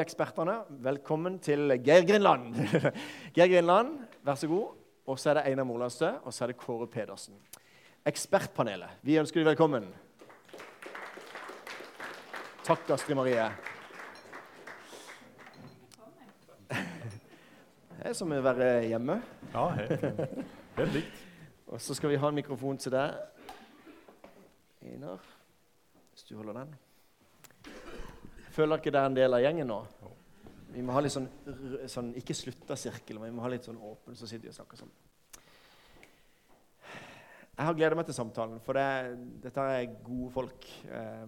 Ekspertene, velkommen til Geir Grinland. Geir Grinland, vær så god. Og så er det Einar Molandstø, og så er det Kåre Pedersen. Ekspertpanelet, vi ønsker deg velkommen. Takk, Astrid Marie. Det er som å være hjemme. Ja, helt, helt likt. Og så skal vi ha en mikrofon til deg, Einar, hvis du holder den. Føler ikke det er en del av gjengen nå? Vi må ha litt sånn, sånn ikke slutta sirkel, men vi må ha litt sånn åpen, så sitter vi og snakker sånn. Jeg har gleda meg til samtalen, for det, dette er gode folk. Eh,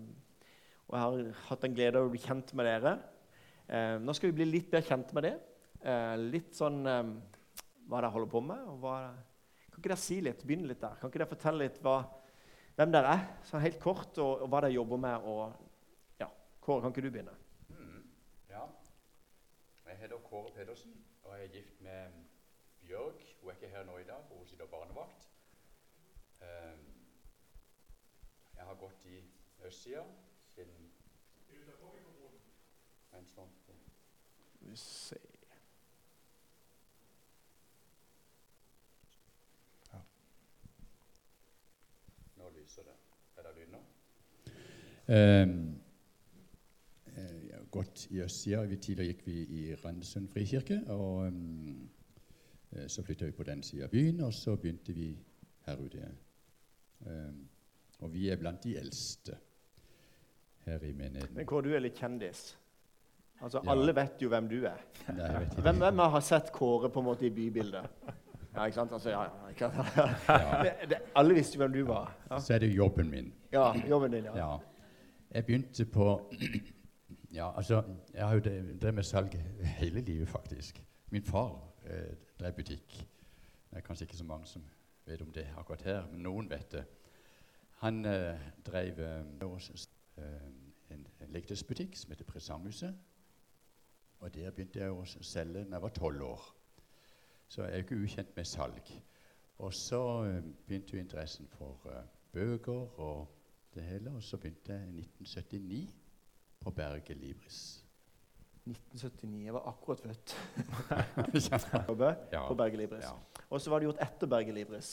og jeg har hatt en glede av å bli kjent med dere. Eh, nå skal vi bli litt bedre kjent med det. Eh, litt sånn eh, hva dere holder på med. hva... Kan ikke dere si litt? Begynne litt der. Kan ikke dere fortelle litt hva, hvem dere er, sånn helt kort, og, og hva dere jobber med? og Kåre, kan ikke du begynne? Mm, ja. Jeg heter Kåre Pedersen, og jeg er gift med Bjørg. Hun er ikke her nå i dag, for hun sitter barnevakt. Ehm, jeg har gått i østsida siden en nå. Vi se. Nå lyser det. Er det lyd nå? Ehm, gått i østsida. Tidligere gikk vi i Randesund frikirke. og eh, Så flytta vi på den sida av byen, og så begynte vi her ute. Um, og vi er blant de eldste her i menigheten. Men Kåre, du er litt kjendis. Altså, Ja. Alle vet jo hvem du er. Nei. Hvem, hvem har sett Kåre på en måte i bybildet? Ja, ikke sant? Altså, ja, ikke sant? Ja. Det, alle visste jo hvem du var. Ja, Så er det jobben min. ja jobben din, ja. Ja. Jeg begynte på Ja, altså Jeg har jo drevet med salg hele livet, faktisk. Min far eh, drev butikk. Det er kanskje ikke så mange som vet om det akkurat her, men noen vet det. Han eh, drev eh, en, leketøysbutikk som heter Presanghuset. Og der begynte jeg å selge da jeg var tolv år. Så jeg er jo ikke ukjent med salg. Og så begynte jo interessen for bøker og det hele, og så begynte jeg i 1979 på Berge Libris. 1979. Jeg var akkurat født. ja. På Berge Libris. Ja. Og så var det gjort etter Berge Libris.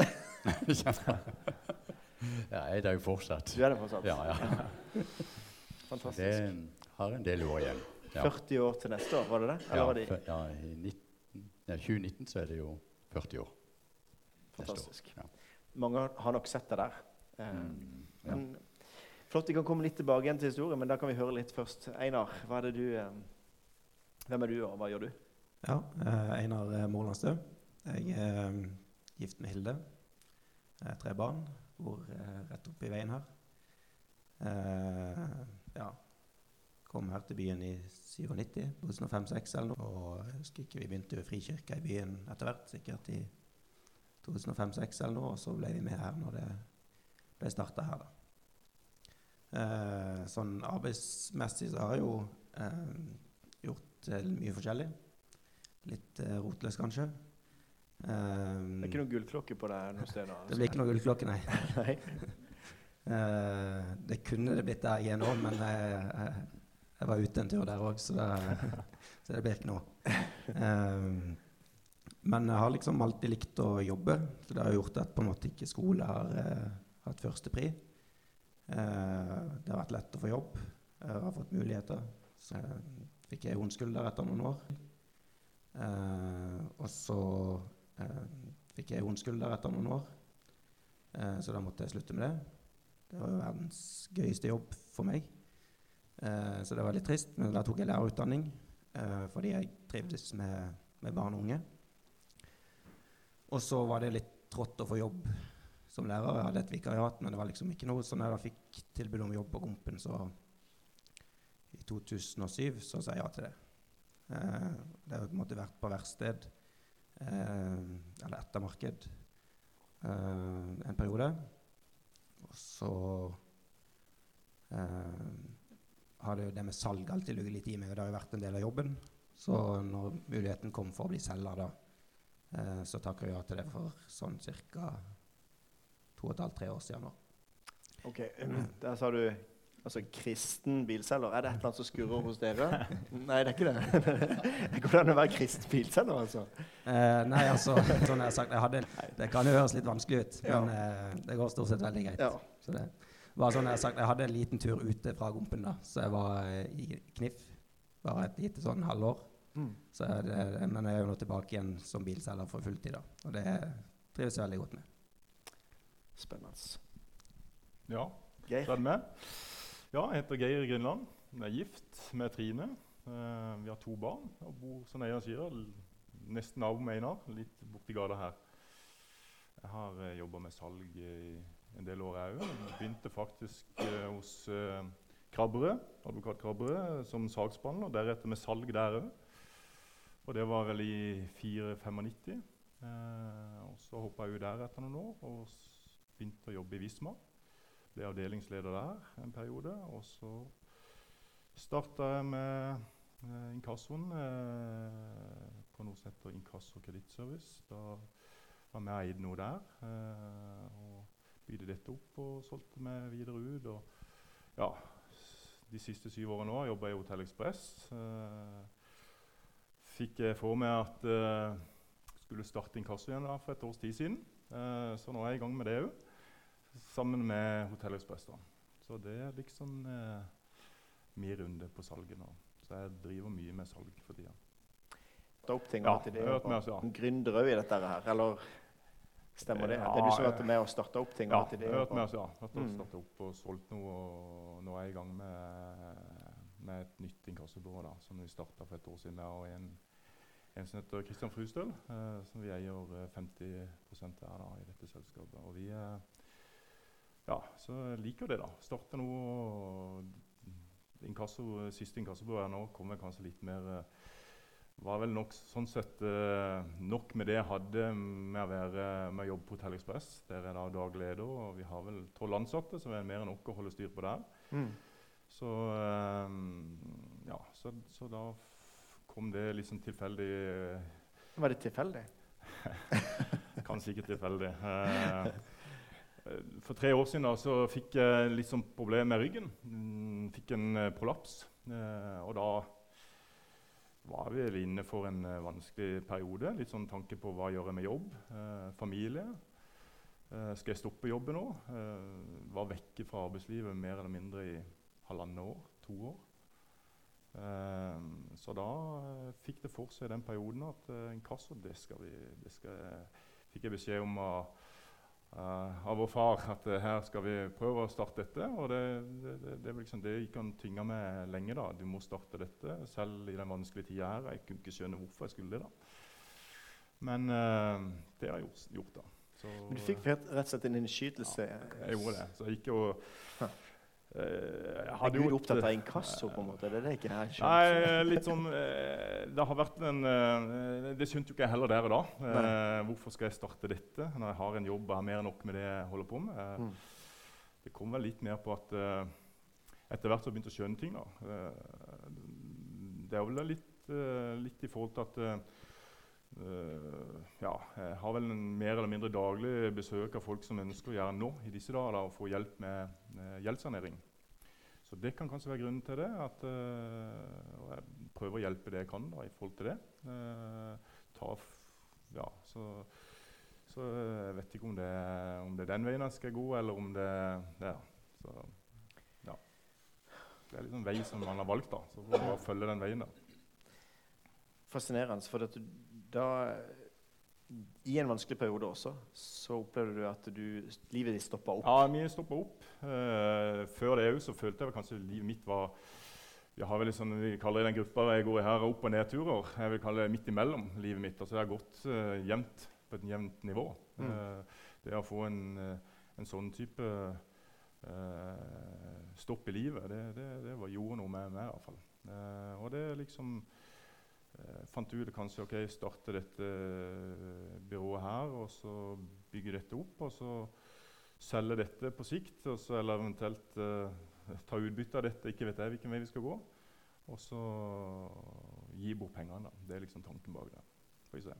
ja, jeg er der jo fortsatt. Du er det fortsatt? Ja, ja. Fantastisk. Det har en del år igjen. Ja. 40 år til neste år, var det det? Eller Ja, var det ja, i 19, ja, 2019 så er det jo 40 år. fantastisk? Mange har nok sett det der. Um, Mm, ja. Men Flott, vi kan komme litt tilbake igjen til historien, men da kan vi høre litt først. Einar, er du, eh, hvem er du, og hva gjør du? Ja, eh, Einar Målandstø. Morlandstø. Jeg er eh, gift med Hilde. Jeg har tre barn. Bor eh, rett oppi veien her. Eh, ja. Kom her til byen i 97, 2005-2006 eller noe. Og jeg husker ikke, vi begynte jo Frikirka i byen etter hvert, sikkert i 2005-2006 eller noe. Og så ble vi med her når det ble starta her, da. Eh, sånn arbeidsmessig så har jeg jo eh, gjort eh, mye forskjellig. Litt eh, rotløs, kanskje. Det er ikke noen gullklokke på deg noe sted? det blir ikke noe gullklokke, nei. Nei. Eh, det kunne det blitt der igjen òg, men jeg, jeg, jeg var ute en tur der òg, så, så det blir ikke noe. Eh, men jeg har liksom alltid likt å jobbe, så det har gjort at på en måte ikke skole har eh, hatt førstepri. Eh, det har vært lett å få jobb. Jeg har fått muligheter. Så eh, fikk jeg hundskull der etter noen år. Eh, og så eh, fikk jeg hundskull der etter noen år, eh, så da måtte jeg slutte med det. Det var jo verdens gøyeste jobb for meg. Eh, så det var litt trist, men da tok jeg lærerutdanning eh, fordi jeg trivdes med, med barn og unge. Og så var det litt trått å få jobb som lærer. Jeg hadde et vikariat, men det var liksom ikke noe. Så når jeg fikk tilbud om jobb på Gompen, så i 2007, så sa jeg ja til det. Eh, det har på en måte vært på verksted, eh, eller ettermarked, eh, en periode. Og så eh, har det jo det med salg alltid ligget litt i meg, og det har jo vært en del av jobben. Så når muligheten kom for å bli selger, da, eh, så takker jeg ja til det for sånn ca. to og et halvt, tre år siden nå. Ok, Der sa du Altså kristen bilselger. Er det et eller annet som skurrer hos dere? Nei, det er ikke det. Det går an å være kristen bilselger, altså. Eh, nei, altså, sånn jeg har sagt, jeg hadde, det kan jo høres litt vanskelig ut, Ja. men eh, det går stort sett veldig greit. Ja. Så det var sånn Jeg har sagt, jeg hadde en liten tur ute fra Gompen, da, så jeg var eh, i Kniff bare et lite sånn halvår. Mm. Så det, men jeg er jo nå tilbake igjen som bilselger for fulltid, da, og det trives jeg veldig godt med. Spennende. Ja, Geir? så er det meg. Ja, jeg heter Geir Grindland. Jeg er gift med Trine. Uh, vi har to barn og bor som Einar sier, nesten nabo med Einar, litt borti gata her. Jeg har uh, jobba med salg i en del år, jeg òg. Begynte faktisk uh, hos uh, Krabberød, advokat Krabberød, som saksbehandler. Deretter med salg der òg. Og det var vel i 4-95. Eh, og så hoppa jeg ut der etter noen år og s- begynte å jobbe i Visma. Ble avdelingsleder der en periode. Og så starta jeg med eh, inkassoen eh, på noe som heter Inkasso kredittservice. Da var vi eid noe der. Eh, og bygde dette opp og solgte meg videre ut. Og ja, de siste syv årene nå jobba jeg i Hotell Ekspress. Eh, fikk jeg for meg at eh, skulle starte inkasso igjen da, for et års tid siden. Eh, så nå er jeg i gang med det òg sammen med Hotell Ekspress. Så det er liksom eh, min runde på salget nå. Så jeg driver mye med salg for tida. Ta opp ting Ja, til det. hørt med oss, ja. Gründer òg i dette her, eller stemmer det? Ja, det er du som har vært med og starta opp ting? Ja, til det, har hørt med oss, ja. Hørt Mm. starta opp og solgt noe. og Nå er jeg i gang med, med et nytt inkassobyrå da, som vi starta for et år siden. Og en, en som heter Christian Frustøl, eh, som vi eier eh, 50 av da, i dette selskapet. Og vi eh, ja, så liker det, da. Starte noe inkasso, Siste inkassobyrå nå kommer kanskje litt mer eh, var vel nok sånn sett eh, nok med det jeg hadde med å, være, med å jobbe på Hotell Ekspress. Der er jeg da daglig leder, og vi har vel tolv ansatte, så det er mer enn nok å holde styr på der. Mm. Så, eh, ja, så, så da kom det liksom tilfeldig Var det tilfeldig? Kanskje ikke tilfeldig. Eh, for tre år siden da, så fikk jeg litt sånn problem med ryggen. Mm, fikk en eh, prolaps. Eh, og da var vi inne for en vanskelig periode. Litt sånn tanke på hva gjør jeg med jobb, familie. Skal jeg stoppe jobben nå? Var vekke fra arbeidslivet mer eller mindre i halvannet år, to år. Så da fikk det for seg den perioden at inkasso, det skal vi det skal, fikk jeg beskjed om av, av vår far at eh, her skal vi prøve å starte dette. Og det, det, det, liksom, det gikk han tynga med lenge. da, Du må starte dette, selv i den vanskelige tida her. Jeg kunne ikke skjønne hvorfor jeg skulle det. da. Men uh, det har jeg gjort, gjort da. Så, Men du fikk rett, rett og slett en innskytelse? jeg gjorde det. Så jeg gikk jo eh, hadde Er Gud gjort- opptatt av inkasso, på en måte? Det er det ikke jeg Nei, skjønner. litt sånn eh, Det har vært en eh, Det skjønte jo ikke jeg heller der og da. Nei. hvorfor skal jeg starte dette når jeg har en jobb og har mer enn nok med det jeg holder på med? Eh, Mm. Det kom vel litt mer på at eh, etter hvert så begynte jeg å skjønne ting. da. Eh, det er vel litt, eh, litt i forhold til at eh, eh, ja, jeg har vel en mer eller mindre daglig besøk av folk som ønsker å gjøre nå i disse dager da, å få hjelp med eh, gjeldssanering. Så det kan kanskje være grunnen til det. At, eh, og jeg prøver å hjelpe det jeg kan da, i forhold til det. Eh, ja, så, så jeg vet ikke om det, om det er den veien jeg skal gå, eller om det ja, så, ja. Det er liksom vei som man har valgt, da. Så får man bare følge den veien. da. Fascinerende. For at du, da I en vanskelig periode også, så opplevde du at du, livet ditt stoppa opp. Ja, mye stoppa opp. Uh, før det òg så følte jeg kanskje livet mitt var Jeg har vel sånn, vi kaller det den gruppa jeg går i her, opp- og nedturer. Jeg vil kalle det midt imellom livet mitt. Altså Det har gått uh, jevnt på et jevnt nivå. Mm. Uh, det å få en, en sånn type stopp i livet, det, det, det var, gjorde noe med meg i hvert fall. Og det liksom fant ut kanskje ok, starte dette eh, byrået her, og så bygge dette opp. og så selge dette på sikt, så, eller eventuelt eh, ta utbytte av dette. Ikke vet jeg hvilken vei vi skal gå. Og så gi bort pengene. Det er liksom tanken bak det. Får vi se.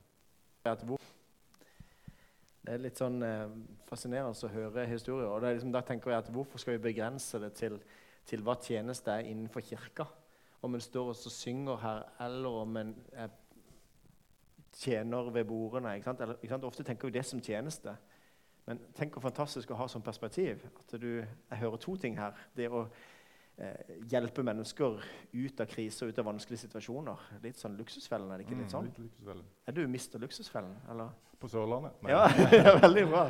Det er litt sånn eh, fascinerende å høre historier. og liksom, Da tenker jeg at Hvorfor skal vi begrense det til til hva tjeneste er innenfor kirka. Om en står og så synger her, eller om en er tjener ved bordene. Ikke sant? Eller, ikke sant? Ofte tenker vi det som tjeneste. Men tenk hvor fantastisk å ha som perspektiv. At du, jeg hører to ting her. Det å eh, hjelpe mennesker ut av kriser, ut av vanskelige situasjoner. Litt sånn Luksusfellen, er det ikke litt sånn? Mm, litt. Er du mister Luksusfellen, eller? På Sørlandet? Ja, ja, veldig bra.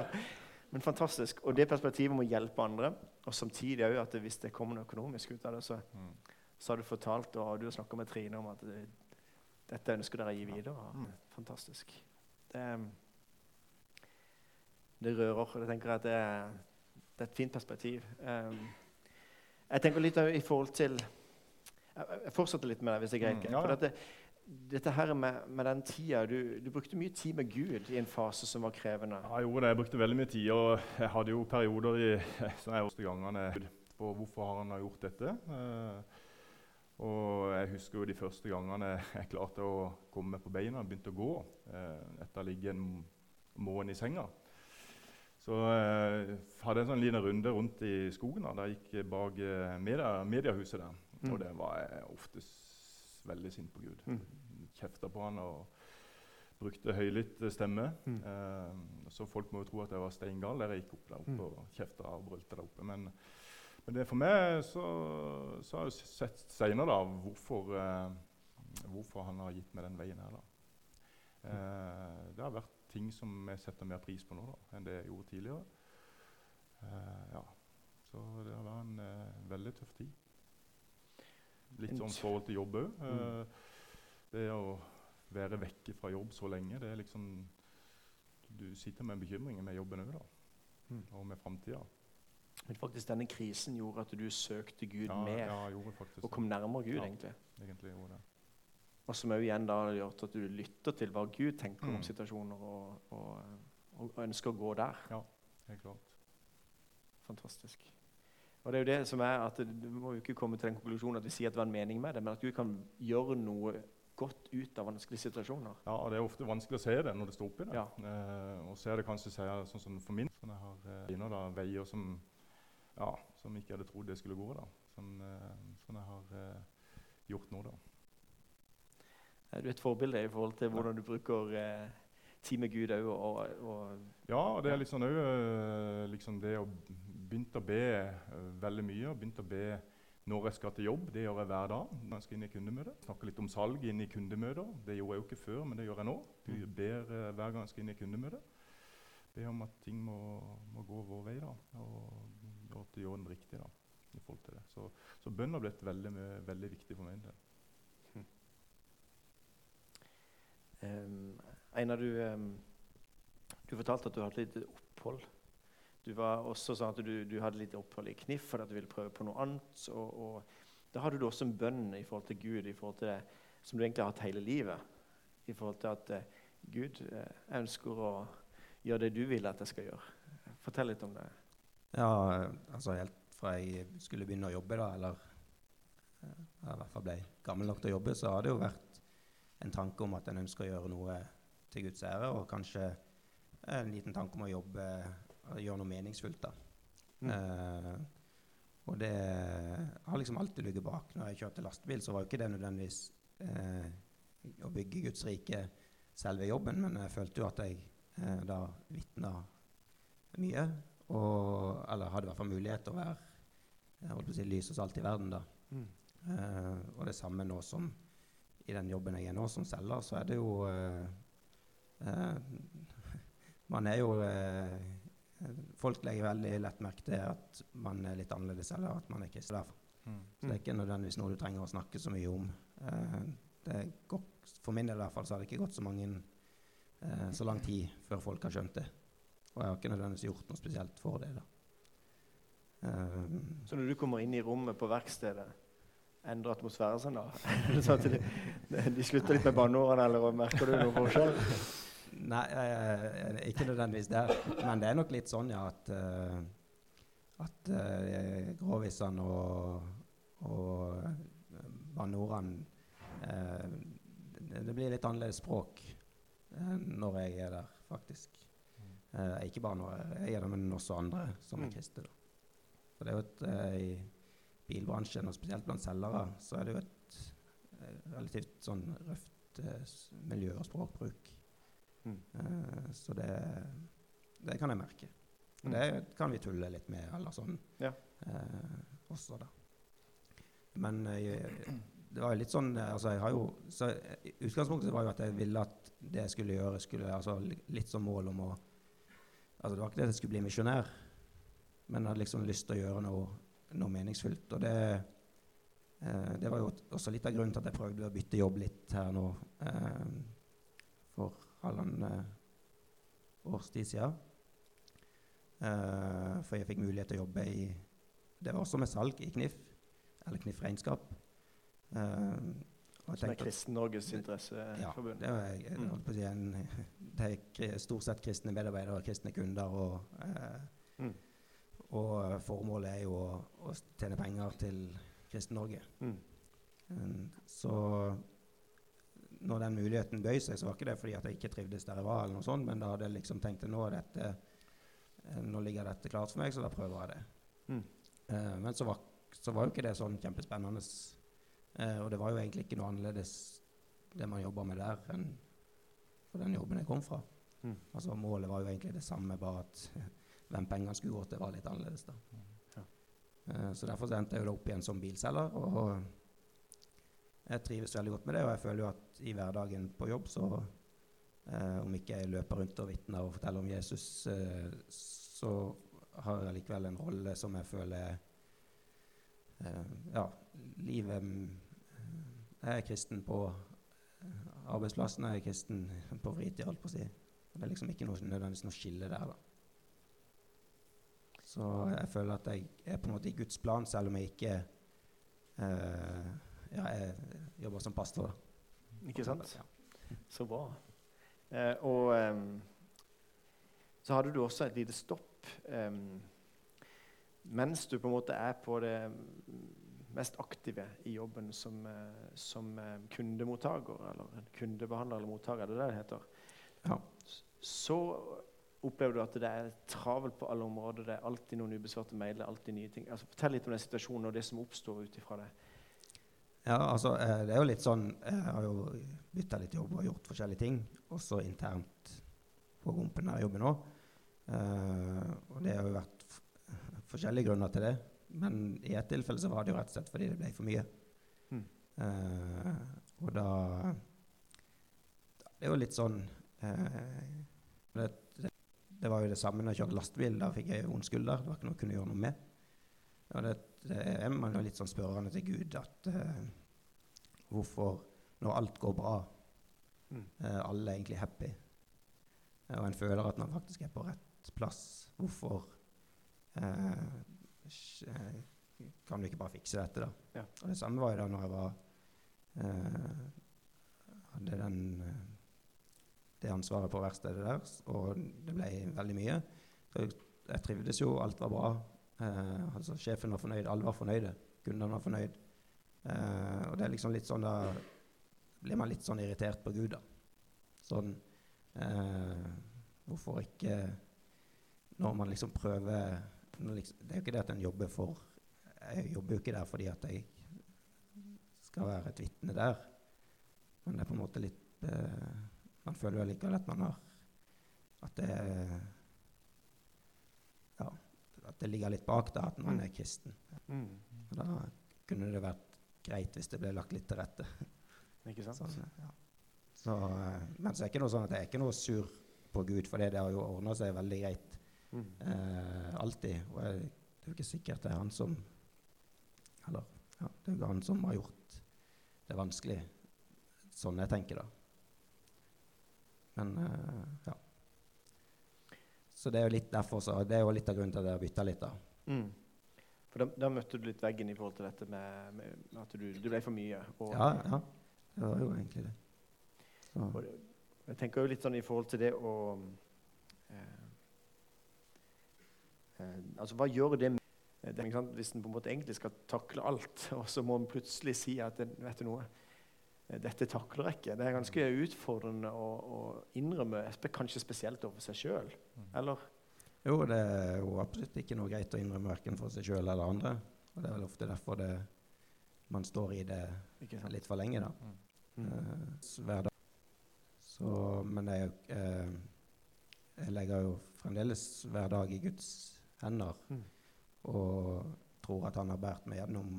Men fantastisk. Og det perspektivet må hjelpe andre. Og samtidig òg at hvis det kommer noe økonomisk ut av det, så, Mm. Så har du fortalt og du har snakka med Trine om at det, dette ønsker dere å gi videre. Mm. Fantastisk. Det, det rører. Jeg tenker at det det er et fint perspektiv. Um, jeg tenker litt i forhold til Jeg fortsetter litt med det, hvis det er greit. Mm, ja, For dette, dette her med, med den tida du, du brukte mye tid med Gud i en fase som var krevende. Ja, det. Jeg brukte veldig mye tid. og Jeg hadde jo perioder i sånn jeg gangene på hvorfor har han gjort dette. Eh, og jeg husker jo de første gangene jeg klarte å komme meg på beina og begynte å gå eh, etter å ligge en måned i senga. Så eh, hadde jeg en sånn liten runde rundt i skogen. da, der jeg gikk bak eh, media, mediehuset der. Mm. Og det var jeg oftest veldig sint på Gud. Mm. Kjefta på han og brukte høylytt stemme. Mm. Eh, så folk må jo tro at jeg var steingal der jeg gikk opp der oppe Mm. og kjefta og brølte der oppe. Men, men det for meg så, så har jeg sett seinere hvorfor, eh, hvorfor han har gitt meg den veien her. Eh, det har vært ting som jeg setter mer pris på nå da, enn det jeg gjorde tidligere. Eh, ja. Så det har vært en eh, veldig tøff tid. Litt sånn forhold til jobb òg. Mm. det å være vekke fra jobb så lenge, det er liksom Du sitter med en bekymring med jobben òg, da. Mm. Og med framtida. Men faktisk denne krisen gjorde at du søkte Gud Ja, mer ja, og kom nærmere Gud. Ja. egentlig. Egentlig. Og som også igjen da har gjort at du lytter til hva Gud tenker Mm. om situasjoner, og, og, og, ønsker å gå der. Ja, Helt klart. Fantastisk. Og det er jo det som er at Du må jo ikke komme til den konklusjonen at vi sier at det var en mening med det, men at Gud kan gjøre noe godt ut av vanskelige situasjoner. Ja, og Det er ofte vanskelig å se det når det står oppi det. Ja. Eh, og så er det kanskje sånn som for min sånn jeg har eh, veier som ja, som ikke hadde trodd det skulle gå. da. Som, eh, som jeg har eh, gjort nå, da. Er du et forbilde i forhold til hvordan du bruker eh, tid med Gud òg? Og, og, Ja, det er litt sånn òg liksom det å begynne å be veldig mye. Begynne å be når jeg skal til jobb. Det gjør jeg hver dag. når jeg skal inn i kundemøte. Snakke litt om salg inn i kundemøter. Det gjorde jeg jo ikke før, men det gjør jeg nå. Jeg ber eh, hver gang jeg skal inn i kundemøte. Be om at ting må, må gå vår vei, da. Og, og at du gjør den riktig da, i forhold til det. Så, så bønn har blitt veldig, veldig viktig for min del. Um, Einar, du, um, du fortalte at du hadde litt opphold. Du var også sånn at du, du hadde litt opphold i KNIF fordi du ville prøve på noe annet. Og, og da hadde du også en bønn i forhold til Gud, i forhold til det som du egentlig har hatt hele livet. I forhold til at uh, Gud, eh, jeg ønsker å gjøre det du vil at jeg skal gjøre. Fortell litt om det. Ja, altså helt fra jeg skulle begynne å jobbe, da, eller eh, jeg i hvert fall ble gammel nok til å jobbe, så har det jo vært en tanke om at en ønsker å gjøre noe til Guds ære, og kanskje en liten tanke om å jobbe gjøre noe meningsfullt. da. Mm. Eh, og det har liksom alltid ligget bak. Når jeg kjørte lastebil, så var jo ikke det nødvendigvis eh, å bygge Guds rike selve jobben, men jeg følte jo at jeg eh, da vitna mye. Og, eller hadde i hvert fall mulighet til å være jeg holdt på å si, lys og salt i verden. da. Mm. Uh, og det samme nå som i den jobben jeg er nå som selger, så er det jo uh, uh, Man er jo eh, Folk legger veldig lett merke til at man er litt annerledes, eller at man er kristen. derfor. Så det er ikke nødvendigvis noe du trenger å snakke så mye om. Eh, det er for min del i hvert fall så har det ikke gått så, mange, eh, så lang tid før folk har skjønt det. Og jeg har ikke nødvendigvis gjort noe spesielt for det. da. Um, Så når du kommer inn i rommet på verkstedet, endrer atmosfæren seg da? Sånn de, de slutter litt med banneordene, eller merker du noe forskjell? Nei, eh, ikke nødvendigvis der. Men det er nok litt sånn, ja, at, uh, at uh, gråvisene og, og eh, banneordene uh, det, det blir litt annerledes språk eh, når jeg er der, faktisk. Eh, ikke bare noe jeg er der, men også andre som er Mm. kristne. For det er jo et, eh, I bilbransjen, og spesielt blant selgere, så er det jo et eh, relativt sånn røft eh, miljø og språkbruk. Mm. Eh, så det, det kan jeg merke. Og Mm. det kan vi tulle litt med, eller sånn Ja. eh, også, da. Men det var jo litt sånn altså jeg har jo, så Utgangspunktet var jo at jeg ville at det jeg skulle gjøre, skulle altså li- litt som mål om å altså Det var ikke det at jeg skulle bli misjonær, men jeg hadde liksom lyst til å gjøre noe, noe meningsfullt. Og det, eh, det var jo også litt av grunnen til at jeg prøvde å bytte jobb litt her nå eh, for halvannen eh, års tid siden. Eh, for jeg fikk mulighet til å jobbe i Det var også med salg i KNIF, eller KNIF Regnskap. Eh, Som er Kristen-Norges interesseforbund. ja, det jeg, en, det er stort sett kristne medarbeidere og kristne kunder. Og, eh, Mm. og formålet er jo å, å tjene penger til Kristen-Norge. Mm. Så når den muligheten bøy seg, så var ikke det fordi at jeg ikke trivdes der jeg var, eller noe sånt, men da hadde jeg liksom tenkt at nå, dette, eh, nå ligger dette klart for meg, så da prøver jeg det. Mm. Eh, men så var, så var jo ikke det sånn kjempespennende. Eh, og det var jo egentlig ikke noe annerledes det man jobba med der, enn for den jobben jeg kom fra. Mm. Altså Målet var jo egentlig det samme, bare at hvem pengene skulle gå til, var litt annerledes. da. Ja. Eh, så derfor så endte jeg jo opp igjen som bilselger. og jeg trives veldig godt med det, og jeg føler jo at i hverdagen på jobb så eh, Om ikke jeg løper rundt og vitner og forteller om Jesus, eh, så har jeg likevel en rolle som jeg føler eh, Ja, livet mm, Jeg er kristen på eh, arbeidsplassen, jeg er kristen på fritid, holdt på å si. Det er liksom ikke noe, nødvendigvis noe skille der, da. Så jeg føler at jeg er på en måte i Guds plan, selv om jeg ikke eh, ja, jeg jobber som pastor. da. Ikke sant? Ja. Så bra. Eh, og ehm, så hadde du også et lite stopp ehm, mens du på en måte er på det mest aktive i jobben som, eh, som eh, kundemottaker, eller kundebehandler eller mottaker, er det det det heter? Ja. Så opplever du at det er travelt på alle områder. Det er alltid noen ubesvarte mailer, alltid nye ting. Altså, fortell litt om den situasjonen og det som oppstår ut ifra det. Ja, altså, eh, det er jo litt sånn Jeg har jo bytta litt jobb og gjort forskjellige ting, også internt på rumpen jeg jobber nå. Eh, og det har jo vært forskjellige grunner til det. Men i ett tilfelle så var det jo rett og slett fordi det ble for mye. Mm. Uh, og da Det er jo litt sånn uh, det, det, det var jo det samme når jeg kjørte lastebil. Da fikk jeg vond skulder. Det var ikke noe jeg kunne gjøre noe med. Og det, det er man jo litt sånn spørrende til Gud at uh, hvorfor, når alt går bra, Mm. eh, alle er egentlig happy, eh, og en føler at man faktisk er på rett plass, hvorfor eh, eh, kan du ikke bare fikse dette, da? Ja. Og det samme var jo da når jeg var eh, hadde den eh, det ansvaret på verkstedet der, og det ble veldig mye. Så jeg, trivdes jo, alt var bra. Eh, altså Sjefen var fornøyd, alle var fornøyde. Kundene var fornøyd. Eh, og det er liksom litt sånn da blir man litt sånn irritert på Gud, da. Sånn eh, Hvorfor ikke Når man liksom prøver liksom, Det er jo ikke det at en jobber for Jeg jobber jo ikke der fordi at jeg skal være et vitne der. Men det er på en måte litt eh, Man føler jo likevel at man har At det Ja, at det ligger litt bak da, at man er kristen. Mm. Og da kunne det vært greit hvis det ble lagt litt til rette. Ikke sant? Sånn, ja. så, eh, men så er det ikke noe sånn at jeg er ikke noe sur på Gud, for det, det har jo ordna seg veldig greit Mm. eh, alltid. Og jeg, det er jo ikke sikkert det er han som Eller ja, det er jo ikke han som har gjort det vanskelig. Sånn jeg tenker, da. Men eh, ja. Så det er jo litt derfor så, det er jo litt av grunnen til at jeg har bytta litt, da. Mm. For da, da møtte du litt veggen i forhold til dette med, med at du, du ble for mye. Og, Ja, ja. Det var jo egentlig det. Det- jeg tenker jo litt sånn i forhold til det å eh, Altså, hva gjør det med det, ikke sant? Hvis en på en måte egentlig skal takle alt, og så må en plutselig si at vet du noe, eh, dette takler jeg ikke. Det er ganske utfordrende å, å innrømme, kanskje spesielt overfor seg sjøl. Eller? jo, det er jo absolutt ikke noe greit å innrømme verken for seg sjøl eller andre. Og det er vel ofte derfor det, man står i det litt for lenge, da. Mm. Eh, hver dag. Så, men jeg, eh, jeg legger jo fremdeles hver dag i Guds hender. Mm. Og tror at han har båret meg gjennom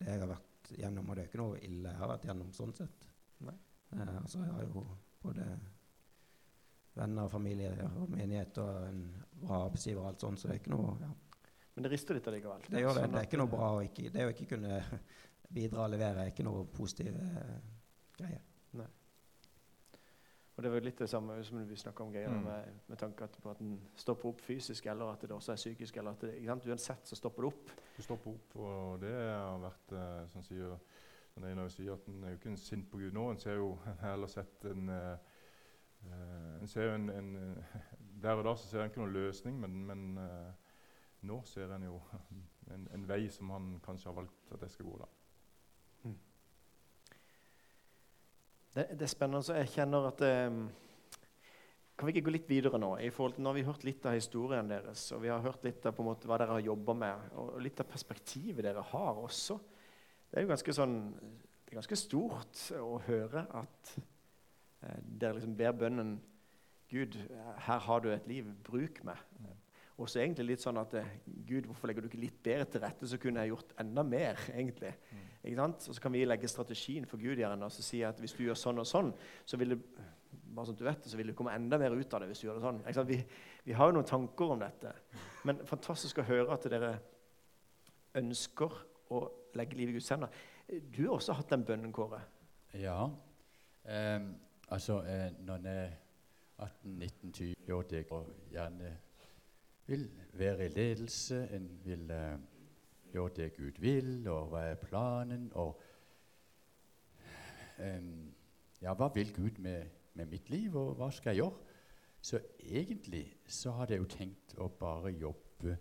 det jeg har vært gjennom. Og det er ikke noe ille jeg har vært gjennom sånn sett. Nei. Eh, altså jeg har jo både venner og familie og menighet og en bra arbeidsgiver og alt sånt, så det er ikke noe ja. Men det rister litt allikevel. Det gjør det. Sånn Det er ikke noe eh, bra å ikke, Det å ikke kunne bidra og levere er ikke noe positiv eh, greie. Og det var litt det samme som vi snakka om Geir, Mm. med, med tanke på at den stopper opp fysisk, eller at det også er psykisk. eller at det? Uansett så stopper det opp. Du stopper opp, og det har vært sånn sier som Einar sier, at en er jo ikke en sint på Gud nå. En ser jo heller sett en eh, eh, En ser jo en, en Der og da så ser en ikke noen løsning, men, men nå ser en jo en, en vei som han kanskje har valgt at jeg skal gå. da. Det, det er spennende. så Jeg kjenner at eh, Kan vi ikke gå litt videre nå? I forhold til, nå har vi hørt litt av historien deres, og vi har hørt litt av på en måte hva dere har jobba med, og litt av perspektivet dere har også. Det er jo ganske sånn Det er ganske stort å høre at eh, dere liksom ber bønnen Gud, her har du et liv. Bruk meg. Og så egentlig litt sånn at eh, Gud, hvorfor legger du ikke litt bedre til rette, så kunne jeg gjort enda mer. egentlig. Sant? Og så kan vi legge strategien for Gud gjerne, og si at hvis du gjør sånn og sånn, så vil det bare sånn du vet så vil det komme enda mer ut av det hvis du gjør det sånn. Vi, vi har jo noen tanker om dette. Men fantastisk å høre at dere ønsker å legge livet i Guds hender. Du har også hatt den bønnen, Kåre. Ja. Eh, altså, eh, når en er 18-19-20 år, og gjerne vil være i ledelse, en vil eh, gjøre det Gud vil, og hva er planen, og um, Ja, hva vil Gud med, med mitt liv, og hva skal jeg gjøre? Så egentlig så hadde jeg jo tenkt å bare jobbe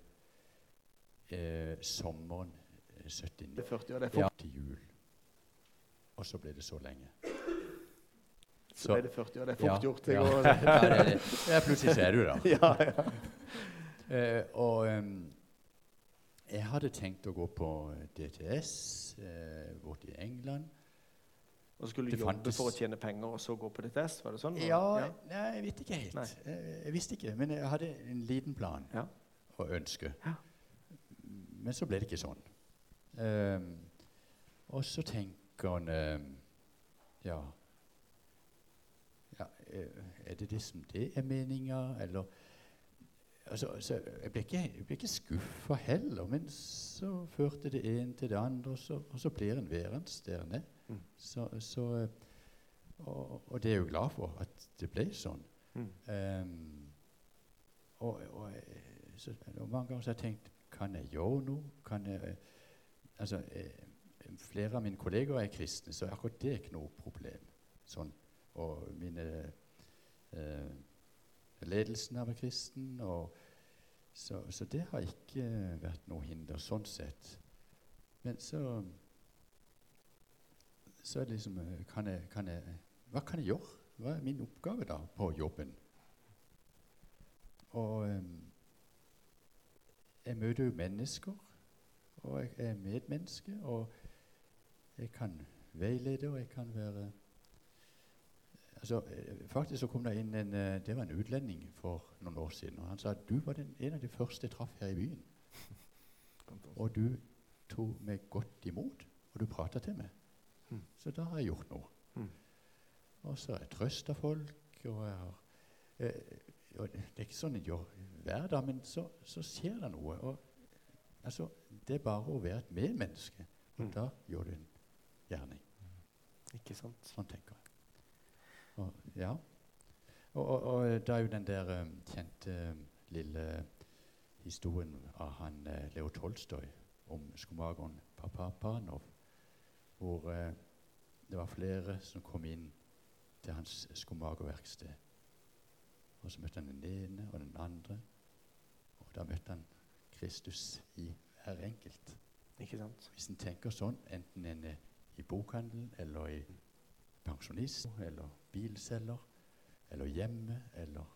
eh, sommeren eh, 79 Det er 40 ja, det er for... ja, til jul. Og så ble det så lenge. Så ble det 40 år, det er fort ja, gjort. Det ja. ja, det det. Ja, plutselig så er du der. ja, ja. Eh, og em, jeg hadde tenkt å gå på DTS eh, borte i England. Og skulle Det jobbe fantes- for å tjene penger, og så gå på DTS? Var det sånn? Ja, nei, jeg vet ikke helt. Eh, jeg visste ikke, men jeg hadde en liten plan Ja. og ønske. Ja. Men så ble det ikke sånn. Um, og så tenker han um, Ja, ja eh, er det det som det er meninga, eller altså, så Jeg ble ikke, jeg ble ikke skuffa heller, men så førte det ene til det andre, og så, og så blir en værende der nede. Mm. Så, så og, og det er jeg jo glad for at det ble sånn. Mm. Um, og, og, eh, så, mange ganger så har jeg tenkt Kan jeg gjøre noe? Kan jeg, eh, altså, jeg, flere av mine kolleger er kristne, så akkurat det er ikke noe problem. Sånn. Og mine eh, Ledelsen har vært kristen, og, så, så det har ikke vært noe hinder sånn sett. Men så så er det liksom eh, kan jeg, kan jeg, Hva kan jeg gjøre? Hva er min oppgave da på jobben? Og jeg møter jo mennesker, og jeg er medmenneske, og jeg kan veilede, og jeg kan være altså, eh, Faktisk så kom det inn en eh, Det var en utlending for noen år siden, og han sa at du var den, en av de første jeg traff her i byen. Og du tok meg godt imot, og du prata til meg. Mm. Så da har jeg gjort noe. Mm. Og så har jeg trøsta folk, og jeg har eh, og Det er ikke sånn en gjør hver dag, men så, så skjer det noe. Og, altså, det er bare å være et medmenneske, og Mm. da gjør du en gjerning. Ikke sant? Sånn tenker jeg. Og, ja. Og, og, og det er jo den der um, kjente um, lille historien av han Leo Tolstoy om skomakeren Papapanov, hvor uh, det var flere som kom inn til hans skomakerverksted. Og så møtte han den ene og den andre, og da møtte han Kristus i hver enkelt. Ikke sant? Hvis en tenker sånn, enten en er i bokhandelen eller i pensjonist eller bilselger eller hjemme eller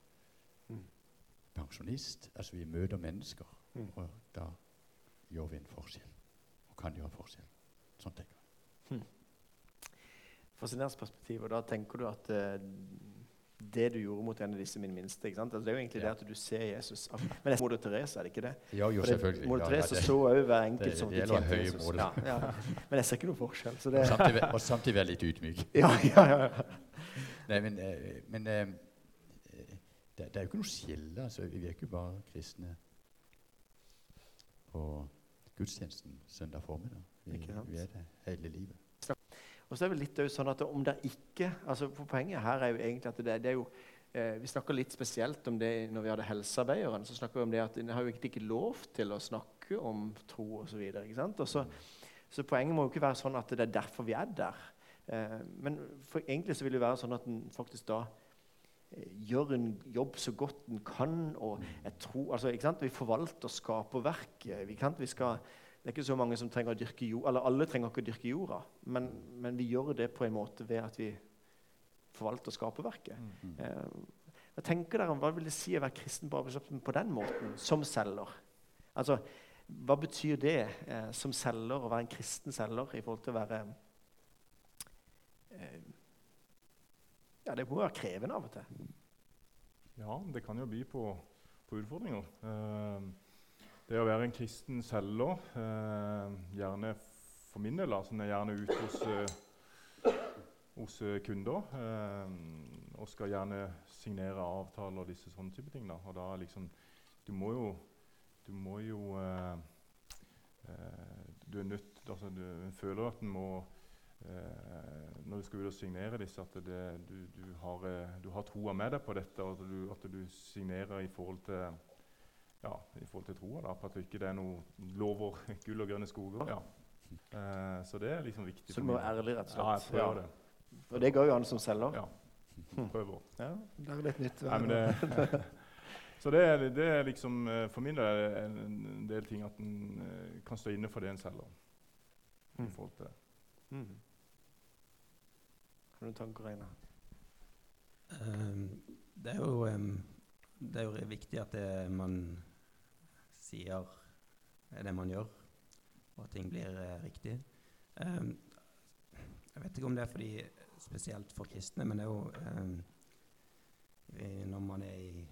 Mm. pensjonist Altså vi møter mennesker, Mm. og da gjør vi en forskjell. Og kan gjøre en forskjell. Sånn tenker jeg. Fascinerende perspektiv. Og da tenker du at eh, det du gjorde mot en av disse min minste ikke? Altså, Det er jo egentlig Ja. det at du ser Jesus. Men det er moder Therese, er det ikke det? Ja, jo, det- selvfølgelig. Moder Ja, Therese ja, det- så òg hver enkelt som de tjente Jesus. Ja, ja. Men jeg ser ikke noe forskjell. Så det, Og samtidig, og samtidig være litt ydmyk. ja, ja, ja, ja. Nei, men, eh, men det, det er jo ikke noe skille. Altså, vi er ikke bare kristne på gudstjenesten søndag formiddag. Vi, vi er det hele livet. Og så er det litt sånn at om det ikke altså for Poenget her er jo egentlig at det, det er jo eh, Vi snakker litt spesielt om det når vi hadde helsearbeideren. så snakker vi om det at En har jo ikke ikke lov til å snakke om tro osv. Så, så, så poenget må jo ikke være sånn at det er derfor vi er der. Eh, men egentlig så vil det være sånn at en faktisk da eh, gjør en jobb så godt en kan. og jeg tror, altså, ikke sant? Vi forvalter skaperverket. Vi, kan, vi skal, det er ikke så mange som trenger å dyrke jord, eller alle trenger ikke å dyrke jorda, men, men vi gjør det på en måte ved at vi forvalter skaperverket. Mm. Eh, hva tenker dere om, hva vil det si å være kristen på arbeidsplassen på den måten, som selger? Altså, Hva betyr det eh, som selger, å være en kristen selger i forhold til å være eh, Ja, det må være krevende av og til. Ja, det kan jo by på, på utfordringer. Eh, det å være en kristen selger, eh, gjerne for min del, altså er gjerne ute hos, eh, hos eh, kunder, eh, og skal gjerne signere avtaler og disse sånne type ting. Da. Og da liksom, du må jo, du må jo eh, eh, Du er nødt altså du føler at en må eh, når du skal ut og signere disse, at det, du, du, har, eh, du har troa med deg på dette, og at du, at du signerer i forhold til ja, i forhold til troa, da, på at det ikke er noe lover gull og grønne skoger. Ja. Eh, så det er liksom viktig. Så du må være ærlig, rett og slett. Ja, jeg prøver det. Og det går jo an som selger. Ja. Prøver. Ja, det er litt nytt. Nei, men det, så det er, det er liksom eh, For min del er det en, del ting at en eh, kan stå inne for det en selger. Mm. I forhold til Mm. Har du noen tanker? Ehm, det er jo ehm, det er jo viktig at det man sier, er det man gjør, og at ting blir eh, riktig. Ehm, jeg vet ikke om det er fordi spesielt for kristne, men det er jo når man er i,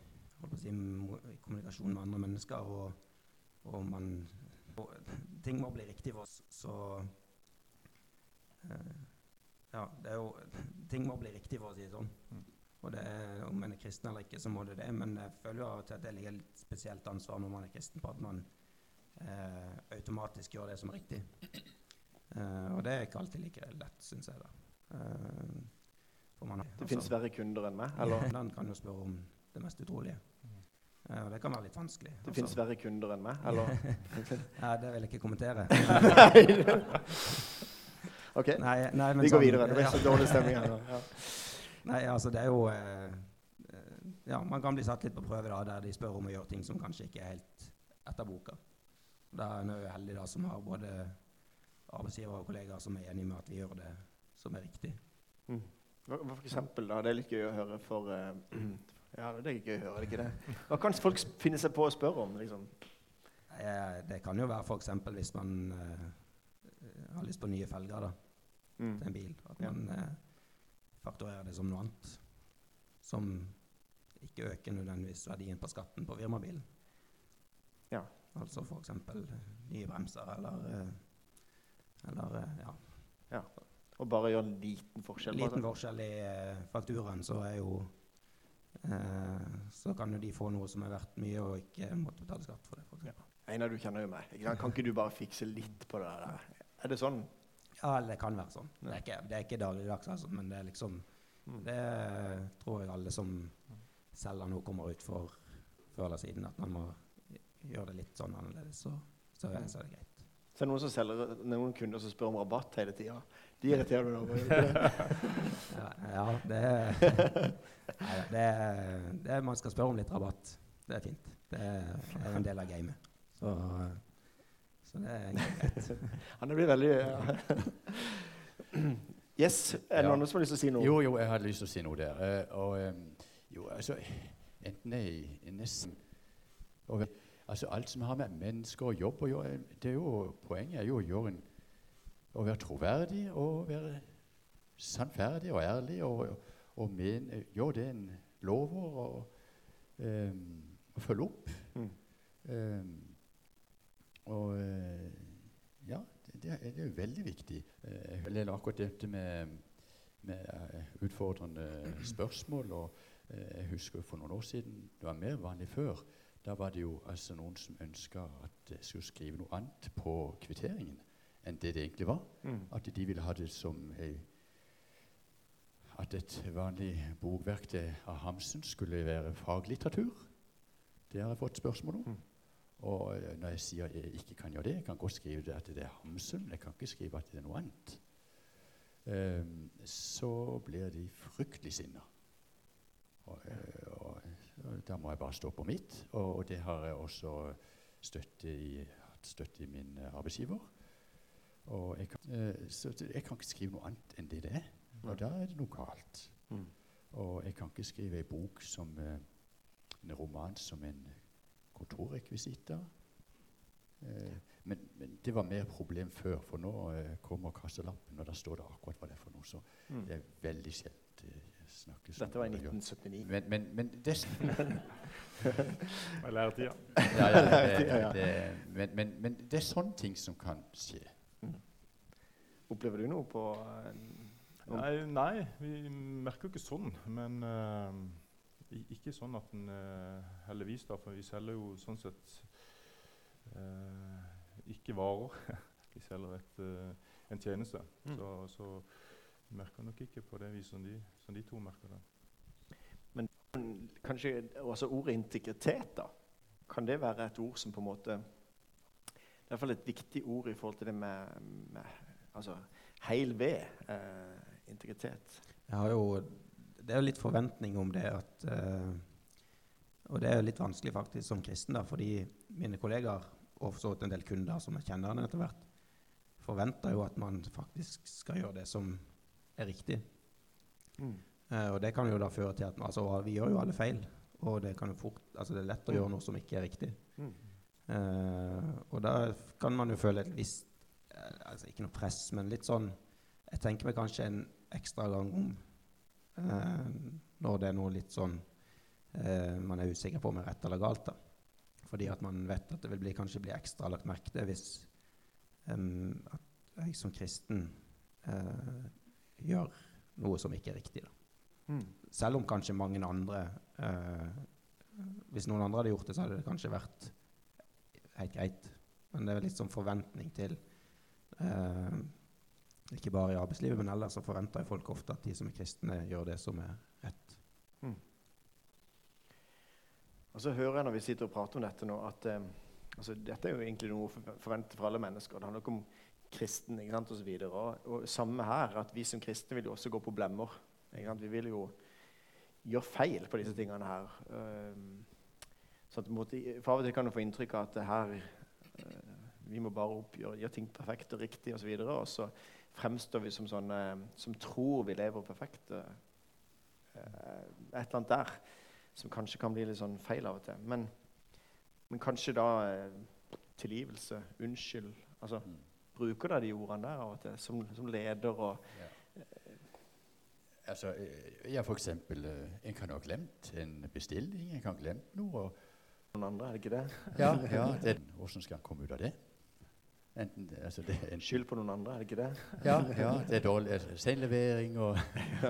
si, i kommunikasjon med andre mennesker, og, og man og Ting må bli riktig for oss, så eh, Ja, det er jo Ting må bli riktig, for å si det sånn. Mm. Og det er, Om man er kristen eller ikke, så må det det. Men jeg føler jo av og til at det ligger et spesielt ansvar når man er kristen, på at man eh, automatisk gjør det som er riktig. Eh, og det er ikke alltid like lett, syns jeg. da. Eh, for man, Det finnes verre kunder enn meg. Eller Den kan jo spørre om det mest utrolige. Ja, det kan være litt vanskelig. det finnes verre kunder enn meg. Eller ja, det vil jeg ikke kommentere. OK, Nei, nei, men vi går sånn- videre. Det blir så dårlig stemning her. Ja. Nei, altså det er jo eh, Ja, man kan bli satt litt på prøve da, der de spør om å gjøre ting som kanskje ikke er helt etter boka. Da er en jo da som har både arbeidsgiver og kollegaer som er enige med at vi gjør det som er riktig. Mm. For eksempel, da? Det er litt gøy å høre for uh, Ja, det er gøy å høre, det ikke det? Hva kan folk finne seg på å spørre om? liksom? Eh, det kan jo være f.eks. hvis man eh, har lyst på nye felger da, Mm. til en bil. At Ja. man eh, fakturerer det som noe annet. Som ikke øker nødvendigvis verdien på skatten på firmabilen. Ja. Altså f.eks. nye bremser eller, eh, eller ja. ja. Og bare gjøre en liten forskjell? En liten forskjell i eh, fakturaen, så er jo eh, Så kan jo de få noe som er verdt mye, og ikke måtte betale skatt for det. For eksempel. Einar, du kjenner jo meg. Kan ikke du bare fikse litt på det der? Er det sånn? ja, det kan være sånn. Det er ikke, det er ikke dagligdags, altså, men det er liksom Mm. Det tror jeg alle som selger noe, kommer ut for før eller siden. At man må gjøre det litt sånn annerledes, så, så, er- så er det greit. Så er det noen, som selger, noen kunder som spør om rabatt hele tida. De irriterer du deg over? Ja, ja det, nei, det, det Man skal spørre om litt rabatt. Det er fint. Det er en del av gamet. Så, så det er greit. Han blir veldig ja. Yes, er det Ja. noen som har lyst til å si noe? Jo, jo, jeg hadde lyst til å si noe der. Eh, og eh, jo, altså Enten det er nesten og, Altså alt som har med mennesker og jobb å gjøre. det er jo, Poenget er jo å, gjøre en, å være troverdig og være sannferdig og ærlig og, og, og men, gjøre det en lover og, um, og følge opp. Mm. Um, og uh, ja, det, det, er, er veldig viktig. Jeg leder akkurat dette med, med uh, utfordrende spørsmål. og jeg husker For noen år siden det var mer vanlig før. Da var det jo altså noen som ønska at jeg skulle skrive noe annet på kvitteringen enn det det egentlig var. Mm. At de ville ha det som ei At et vanlig bokverk av Hamsun skulle være faglitteratur. Det har jeg fått spørsmål om. Mm. Og eh, når jeg sier jeg ikke kan gjøre det, jeg kan godt skrive det at det er Hamsun, jeg kan ikke skrive at det er noe annet, um, så blir de fryktelig sinna. Og, eh, og, og, da må jeg bare stå på mitt, og, og det har jeg også støtte i, støtte i min arbeidsgiver. Og jeg kan, uh, så jeg kan ikke skrive noe annet enn det det er. Og da er det noe galt. Mm. Og jeg kan ikke skrive ei bok som uh, en roman som en kontorrekvisitter. Eh, men, men, det var mer problem før, for nå eh, kommer kasselappen, og da står det akkurat hva det er for noe. Så Mm. det er veldig sjelden det snakkes Dette var i 1979. Men, men, men det, Med læretida. ja, ja, det, Ja, ja. det, men, men, men det er sånne ting som kan skje. Opplever du noe på uh, Nei, nei, vi merker jo ikke sånn. Men eh, i- ikke sånn at en uh, Heldigvis, da, for vi selger jo sånn sett eh, ikke varer. vi selger et, eh, en tjeneste. Mm. Så, så merker nok ikke på det viset som de, som de to merker det. Kanskje også ordet integritet, da. Kan det være et ord som på en måte Det er i hvert fall et viktig ord i forhold til det med, med altså, heil ved. Eh, integritet. Jeg har jo, det er jo litt forventning om det at uh, Og det er jo litt vanskelig faktisk som kristen, da, fordi mine kollegaer og for så vidt en del kunder som jeg kjenner etter hvert, forventer jo at man faktisk skal gjøre det som er riktig. Eh, og det kan jo da føre til at altså, vi gjør jo alle feil. Og det, kan jo fort, altså, det er lett å gjøre noe som ikke er riktig. Mm. Uh, og da kan man jo føle et visst altså Ikke noe press, men litt sånn Jeg tenker meg kanskje en ekstra gang om når det er noe litt sånn eh, man er usikker på om er rett eller galt. da. Fordi at man vet at det vil bli, kanskje bli ekstra lagt merke til hvis em, at jeg som kristen eh, gjør noe som ikke er riktig. Mm. Selv om kanskje mange andre eh, Hvis noen andre hadde gjort det, så hadde det kanskje vært helt greit. Men det er litt sånn forventning til eh, Ikke bare i arbeidslivet, men ellers så forventer folk ofte at de som er kristne, gjør det som er rett. Og så hører jeg når vi sitter og prater om dette nå, at eh, altså, dette er jo egentlig noe for- forventet for alle mennesker. Det handler ikke om kristen ikke sant, og så videre. Og, og samme her, at vi som kristne vil jo også gå på blemmer. Vi vil jo gjøre feil på disse tingene her. Um, så at, måte, for av og til kan du få inntrykk av at her vi må bare oppgjøre, gjøre ting perfekt og riktig osv. Og, og så fremstår vi som sånne som tror vi lever perfekt. eh, et eller annet der som kanskje kan bli litt sånn feil av og til. Men, men kanskje da eh, tilgivelse, unnskyld altså, Mm. Bruker da de ordene der av og til som, som leder og Altså, eh, ja, for eksempel, eh, en kan ha glemt en bestilling, en kan ha glemt noe. og noen andre, er det ikke det? Ja, ja det, Hvordan skal han komme ut av det? Enten, altså det en Skyld på noen andre, er det ikke det? Ja, ja det er dårlig altså, senlevering og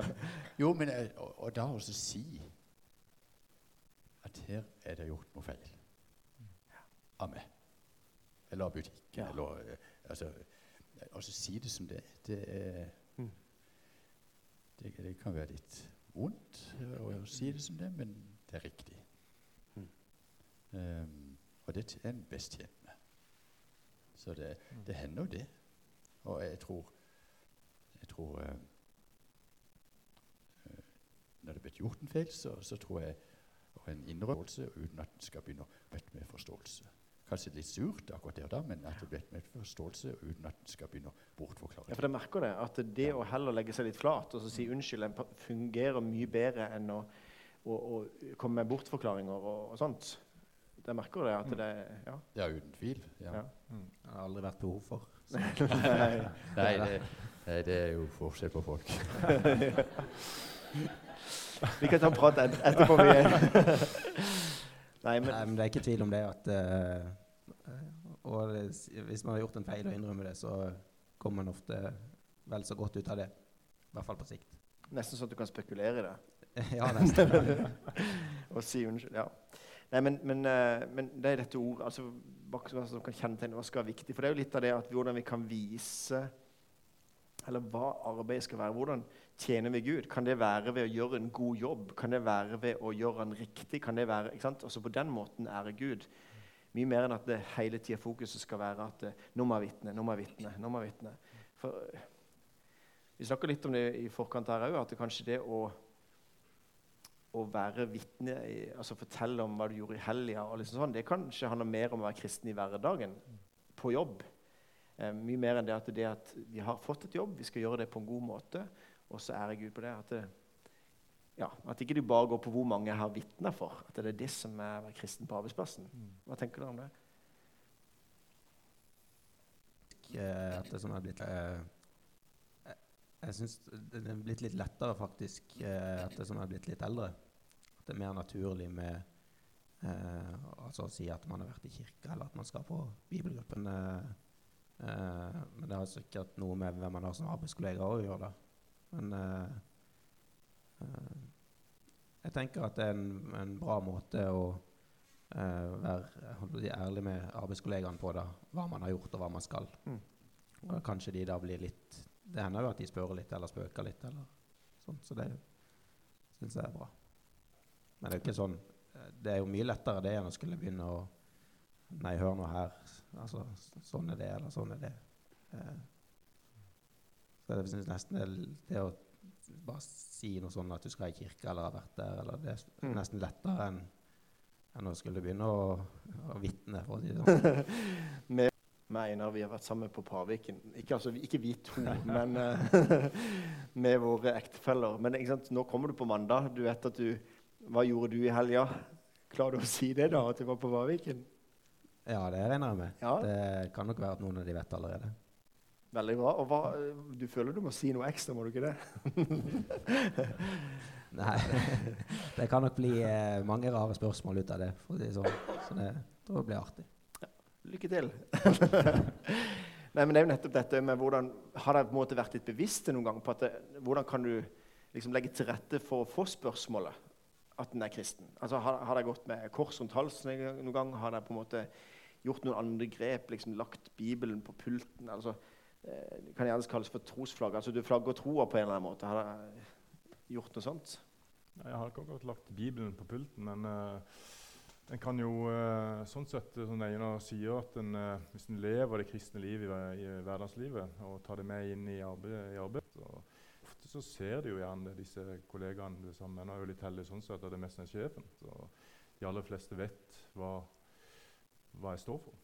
Jo, men eh, og, og da også si at her er det gjort noe feil av meg. Eller av butikken. Ja. Eller eh, altså Og så si det som det er. Det, er- Mm. det, det kan være litt vondt å si det som det, men det er riktig. Mm. Um, og det er en best tjent. Så det, det hender jo det. Og jeg tror, jeg tror eh, Når det blitt gjort en feil, så, så tror jeg og en innrømmelse uten at en skal begynne å møte med forståelse. Kanskje litt surt akkurat der og da, men at det blir med forståelse uten at en skal begynne å bortforklare. Ja, for jeg merker det, at det å heller legge seg litt flat og så si unnskyld fungerer mye bedre enn å, å, å komme med bortforklaringer og, og sånt. Jeg merker det. at det, ja. Ja, uten tvil. Ja. Ja. Det har aldri vært behov for. Nei. Nei, det, det er jo forskjell på folk. Vi kan ta en prat etterpå. Vi. Nei, men Nei, men det er ikke tvil om det at eh, Og det, hvis man har gjort en feil og innrømmer det, så kommer man ofte vel så godt ut av det. I hvert fall på sikt. nesten sånn at du kan spekulere i det. ja, nesten. og si unnskyld. Ja. Nei, men, men, eh, men det er dette ordet altså, hva som kan kjennetegne hva skal være viktig. For det er jo litt av det at hvordan vi kan vise Eller hva arbeidet skal være. Hvordan tjener vi Gud? Kan det være ved å gjøre en god jobb? Kan det være ved å gjøre den riktig? Kan det være, ikke sant? Også På den måten ære Gud. Mye mer enn at det hele tida fokuset skal være at eh, nå må jeg vitne, nå må jeg vitne. nå må jeg vitne. For eh, Vi snakka litt om det i forkant her òg, at det kanskje det å å være vitne, altså fortelle om hva du gjorde i helga, og liksom sånn, det kanskje handler mer om å være kristen i hverdagen, på jobb. Eh, mye mer enn det at, det at vi har fått et jobb, vi skal gjøre det på en god måte, og så ærer Gud på det. At, det, ja, at ikke du bare går på hvor mange jeg har vitner for, at det er det som er å være kristen på arbeidsplassen. Hva tenker du om det? eh, at det som er blitt eh, Jeg, syns det er blitt litt lettere faktisk eh, etter som jeg er blitt litt eldre. At det er mer naturlig med eh, altså å si at man har vært i kirka, eller at man skal på bibelgruppen. Eh, eh, men det har sikkert noe med hvem man har som arbeidskollega å gjøre. da. Men eh, eh, jeg tenker at det er en, en bra måte å eh, være ærlig med arbeidskollegaene på da, hva man har gjort og hva man skal. Mm. Og kanskje de da blir litt Det hender jo at de spør litt eller spøker litt. eller sånt, Så det syns jeg er bra. Men det er jo ikke sånn eh, Det er jo mye lettere det enn å skulle begynne å Nei, hør nå her. Altså, sånn er det, eller sånn er det. Eh, så jeg syns nesten det, det å bare si noe sånn at du skal i kirke eller har vært der, eller det er Mm. nesten lettere enn enn å skulle begynne å, å vitne, for å si det sånn. Med Einar vi har vært sammen på Parviken. Ikke, altså, ikke vi to, men eh, med våre ektefeller. Men nå kommer du på mandag. Du vet at du Hva gjorde du i helga? Klarer du å si det, da? At du var på Parviken? Ja, det regner jeg med. Ja. Det kan nok være at noen av de vet allerede. Veldig bra. Og hva, du føler du må si noe ekstra, må du ikke det? Nei, det kan nok bli eh, mange rare spørsmål ut av det. for det sånn. Så det tror jeg blir artig. Lykke til. Nei, men det er jo nettopp dette med hvordan Har dere på en måte vært litt bevisste noen gang på at det, hvordan kan du liksom legge til rette for å få spørsmålet at den er kristen? Altså, Har, har dere gått med kors rundt halsen noen gang? Har dere på en måte gjort noen andre grep? liksom Lagt Bibelen på pulten? altså eh, Det kan gjerne kalles for trosflagg. altså Du flagger troa på en eller annen måte. Har dere gjort noe sånt? Jeg har ikke akkurat lagt Bibelen på pulten, men uh, en kan jo uh, sånn sett, eh, som Einar sier, at en, uh, hvis en lever det kristne livet i, i hverdagslivet og tar det med inn i arbeid, i arbeid så ofte så ser de jo gjerne disse kollegaene det samme. Nå er jo litt heldig sånn sett at det mest er sjefen. Så de aller fleste vet hva, hva jeg står for.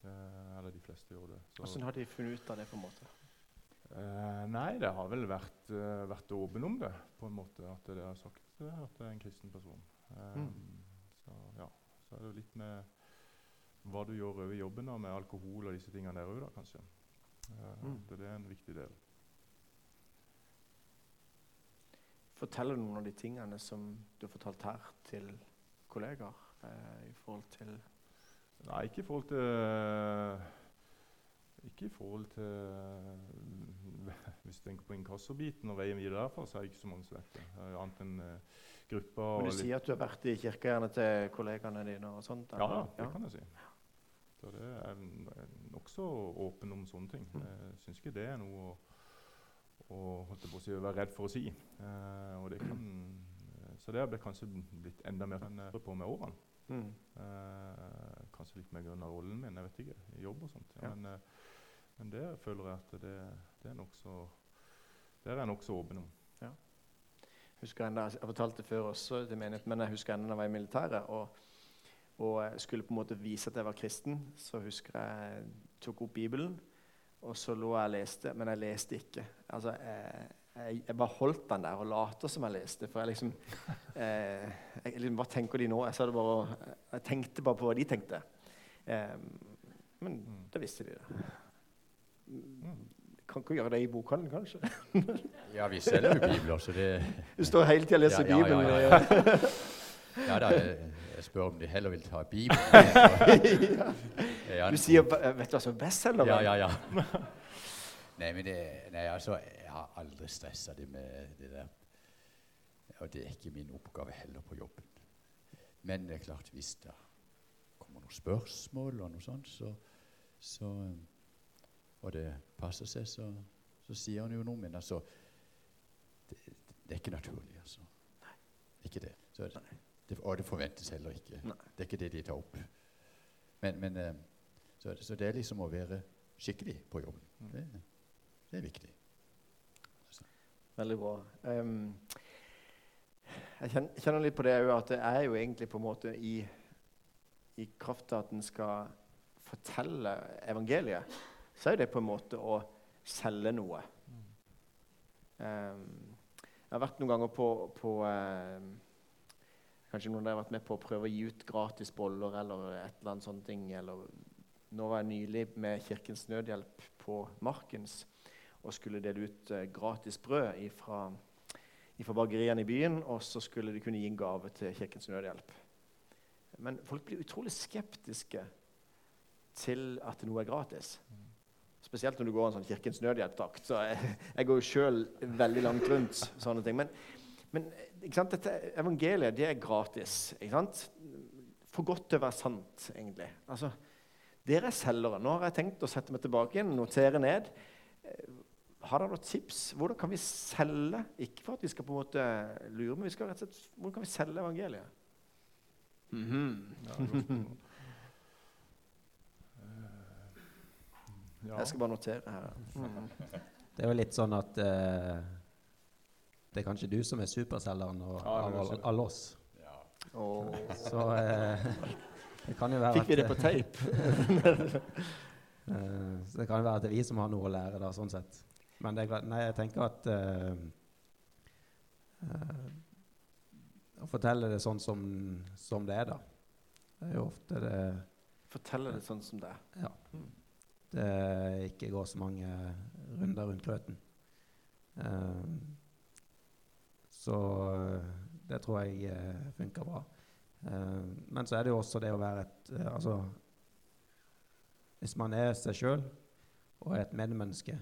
Eh, eller de fleste gjør det. Så- Hvordan har de funnet ut av det? på en måte? Eh, nei, det har vel vært, uh, vært åpen om det, på en måte. At det har sagt eh, at det er en kristen person. Eh, Mm. Så er det jo litt med hva du gjør over jobben da, med alkohol og disse tingene der òg, kanskje. Uh, Mm. Det, er en viktig del. Forteller du noen av de tingene som du har fortalt her, til kollegaer? Eh, I forhold til Nei, ikke i forhold til Ikke i forhold til Hvis du tenker på inkassobiten og veien videre derfra, så er det ikke så mange som vet det. Eh, Annet enn uh, grupper Men du sier at du har vært i kirka til kollegaene dine? og sånt? Ja, det det kan jeg si. Så det er nokså åpen om sånne ting. Mm. Jeg syns ikke det er noe å, å å si, være redd for å si. Eh, det kan, så det har kanskje blitt enda mer enn på med årene. Mm. Eh, kanskje litt mer grunn av rollen min, jeg vet ikke, i jobb og sånt. Ja. Men, eh, men det føler jeg at det, det er nokså Der er jeg nokså åpen om. Husker enda, Jeg fortalte det før også til menigheten, men jeg husker enda da jeg var i militæret. Og, og skulle på en måte vise at jeg var kristen. Så husker jeg tok opp Bibelen, og så lå jeg og leste, men jeg leste ikke. Altså, jeg, jeg, jeg bare holdt den der og later som jeg leste. For jeg liksom, eh, jeg, liksom Hva tenker de nå? Jeg, sa det bare, jeg tenkte bare på hva de tenkte. Eh, men da visste de. det. Kan ikke gjøre det i bokhandelen, kanskje? Ja, vi selger jo bibler, så det Du står hele tida og leser Ja, ja, ja, Bibelen. ja, eh, Ja da, jeg, jeg spør om de heller vil ta Bibelen. Ja, Du sier "Vet du hva som er bestselger? Ja, ja, ja. Nei, men det, nei, altså, jeg har aldri stressa det med det der. Og det er ikke min oppgave heller på jobben. Men det er klart, hvis det kommer noen spørsmål og noe sånt, så, så Og det passer seg, så, så sier han jo noe. Men altså Det, det er ikke naturlig, altså. Nei. Ikke det. Så, det. Og det forventes heller ikke. Nei. Det er ikke det de tar opp. Men, men eh, så, så det er liksom å være skikkelig på jobben. Det, det er viktig. Veldig bra. Um, jeg kjenner, kjenner litt på det òg, at det er jo egentlig på en måte i, i kraft av at en skal fortelle evangeliet, så er det på en måte å selge noe. Um, jeg har vært noen ganger på, på ehm, Kanskje noen av dere har vært med på å prøve å gi ut gratis boller eller et eller annet sånt. Eller nå var jeg nylig med Kirkens Nødhjelp på Markens og skulle dele ut uh, gratis brød fra bakeriene i byen. Og så skulle de kunne gi en gave til Kirkens Nødhjelp. Men folk blir utrolig skeptiske til at noe er gratis. Spesielt når du går en sånn Kirkens Nødhjelp-takt. Så jeg, jeg går jo sjøl veldig langt rundt sånne ting. Men, men ikke sant? Dette evangeliet det er gratis. Ikke sant? For godt til å være sant, egentlig. Altså, dere er selgere. Nå har jeg tenkt å sette meg tilbake igjen, notere ned. Har dere noen tips? Hvordan kan vi selge? Ikke for at vi skal på en måte lure, men vi skal rett og slett, hvordan kan vi selge evangeliet? Mhm. Ja, godt spørsmål. Eh, ja. Jeg skal bare notere her. Mm. Det er jo litt sånn at eh, det er kanskje du som er superselgeren og, Ja, av alle oss. Åh. Så eh, det kan jo være Fikk vi det på tape? eh, så det kan jo være at det er vi som har noe å lære, da, sånn sett. Men det er klart, nei, jeg tenker at eh, eh, Å fortelle det sånn som, som det er, da. Det er jo ofte det Fortelle det sånn som det er. Ja. Det ikke går så mange runder rundt grøten. Eh, så eh, det tror jeg uh, funker bra. Eh, men så er det jo også det å være et eh, Altså Hvis man er seg sjøl og er et medmenneske,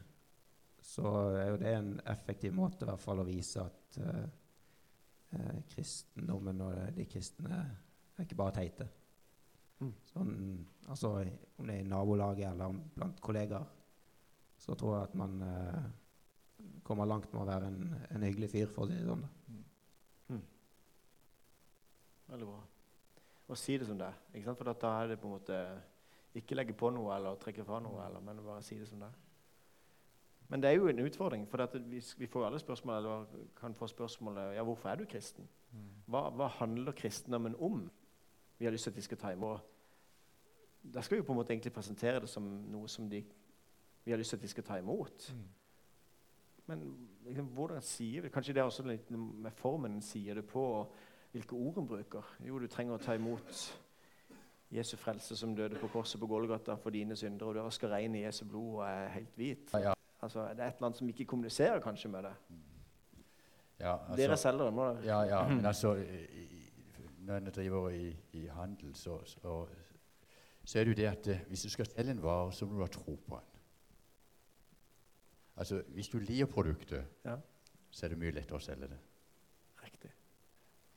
så er jo det en effektiv måte i hvert fall å vise at eh, eh, kristendommen og de kristne er ikke bare teite. Mm. Sånn, altså, om det er i nabolaget eller blant kollegaer, så tror jeg at man eh, kommer langt med å være en, en hyggelig fyr, for å si det sånn. da. Veldig bra. Og si det som det er. For da er det på en måte ikke legge på noe eller trekke fra noe, eller, men bare si det som det er. Men det er jo en utfordring, for vi, vi får alle spørsmål, eller kan få spørsmålet ja, hvorfor er du kristen. Hva, hva handler kristendommen om? Vi har lyst til at de skal ta imot. Da skal vi på en måte egentlig presentere det som noe som de, vi har lyst til at de skal ta imot. Men liksom, hvordan sier vi Kanskje det er også litt med formen en sier det på, og hvilke ord en bruker. Jo, du trenger å ta imot Jesu frelse som døde på korset på Golgata for dine syndere, og du skal regne i Jesu blod og er helt hvit. Ja, ja. Altså, det er et eller annet som ikke kommuniserer kanskje med det. Ja, Dere altså, selger det, nå. dere. ja, ja, men altså Når en driver i, i handel, så, så, så er det jo det at eh, hvis du skal selge en vare, så må du ha tro på den. Altså, Hvis du liker produktet, Ja. så er det mye lettere å selge det. Riktig.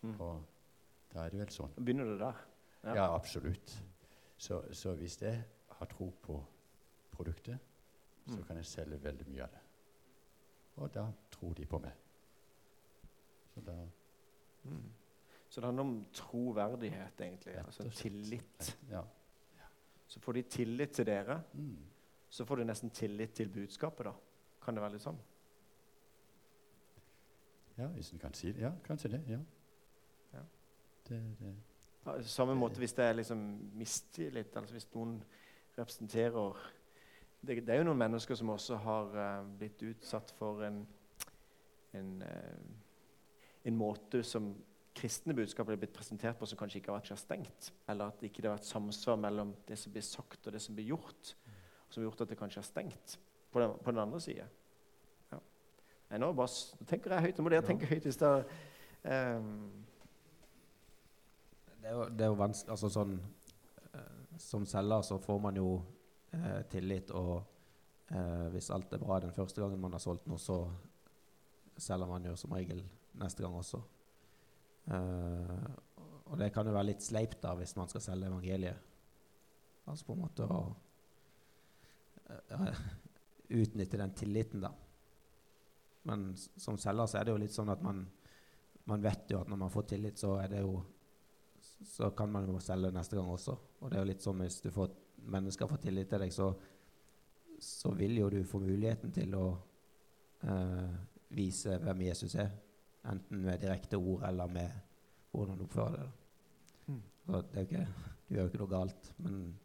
Mm. Og da er det vel sånn. Da begynner det der. Ja. Ja, absolutt. Så, så hvis jeg har tro på produktet, så Mm. kan jeg selge veldig mye av det. Og da tror de på meg. Så da Mm. Så det handler om troverdighet, egentlig. Altså tillit. Ja. Så får de tillit til dere, Mm. så får de nesten tillit til budskapet, da. Kan det være litt sånn? ja, hvis en kan si det. Ja, kanskje det. Ja. Ja. Det, det. Ja, Samme måte hvis det er liksom mistillit, altså hvis noen representerer det, det er jo noen mennesker som også har uh, blitt utsatt for en en, uh, en måte som kristne budskapet er blitt presentert på som kanskje ikke har vært så stengt. Eller at det ikke har vært samsvar mellom det som blir sagt og det som blir gjort. Som har gjort at det kanskje har stengt på den, på den andre sida. Ja. Nå, nå tenker jeg høyt. Nå må dere tenke høyt hvis det er ehm, Det er jo, det er jo vanskelig Altså sånn eh, Som selger så får man jo eh, tillit, og eh, hvis alt er bra den første gangen man har solgt noe, så selger man jo som regel neste gang også. Eh, og det kan jo være litt sleipt da hvis man skal selge evangeliet. Altså på en måte å eh, utnytte den tilliten, da. Men som selger så er det jo litt sånn at man, man vet jo at når man får tillit, så er det jo så kan man jo selge neste gang også. Og det er jo litt sånn hvis du får, mennesker får tillit til deg, så, så vil jo du få muligheten til å eh, vise hvem Jesus er. Enten med direkte ord eller med hvordan du oppfører deg. da. Mm. Så det er jo ikke, du gjør jo ikke noe galt, men,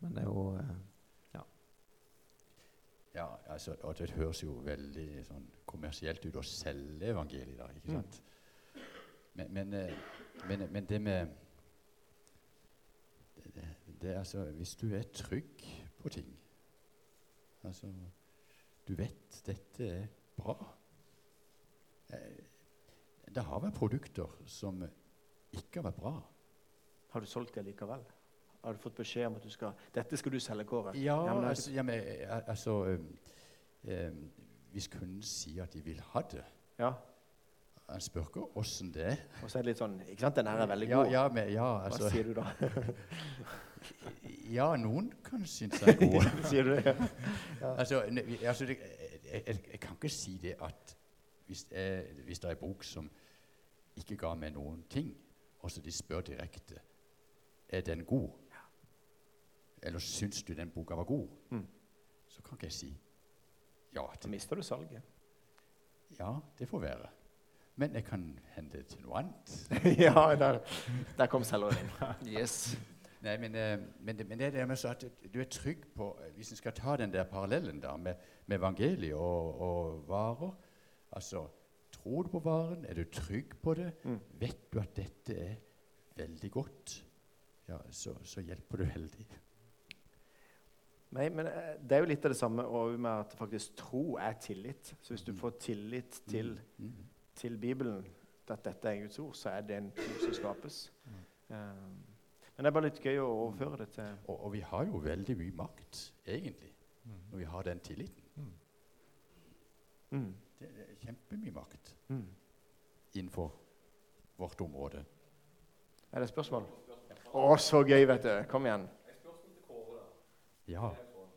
men det er jo eh, Ja, altså, og det høres jo veldig sånn kommersielt ut å selge evangeliet, da. ikke Mm. sant? Men, men, eh, men, men det med det, det, det er altså Hvis du er trygg på ting Altså Du vet dette er bra. Eh, Det har vært produkter som ikke har vært bra. Har du solgt det likevel? Har du fått beskjed om at du skal, dette skal du selge, Kåre? Ja, Ja, men altså, ja, men, eh, altså øhm, Hvis kunden sier at de vil ha det Ja, Han spør ikke åssen det er. Og så er det litt sånn Ikke sant, den her er veldig god. Ja, men, ja, Hva altså, sier du da? ja, noen kan synes den er god. sier du det? altså, ne- altså det, jeg, jeg, jeg kan ikke si det at hvis, jeg, hvis det er en bok som ikke ga meg noen ting, og så de spør direkte er den god, eller syns du den boka var god, Mm. så kan ikke jeg si ja Til. Da mister du salget. Ja, det får være. Men jeg kan hende til noe annet. ja, der, der kom selgeren inn. Yes. Nei, men, eh, men, det, men det er det med så at du er trygg på eh, Hvis en skal ta den der parallellen da med, med evangeliet og, og varer Altså, tror du på varen? Er du trygg på det? Mm. Vet du at dette er veldig godt? Ja, så, så hjelper du veldig. Nei, men eh, Det er jo litt av det samme med at faktisk tro er tillit. Så hvis du får tillit til, Mm. til Bibelen, at dette er Guds ord, så er det en tro som skapes. Um, men det er bare litt gøy å overføre det til Og, og vi har jo veldig mye makt, egentlig, når vi har den tilliten. mm, Det er kjempemye makt mm. innenfor vårt område. Er det spørsmål? Å, så gøy, vet du. Kom igjen. Ja.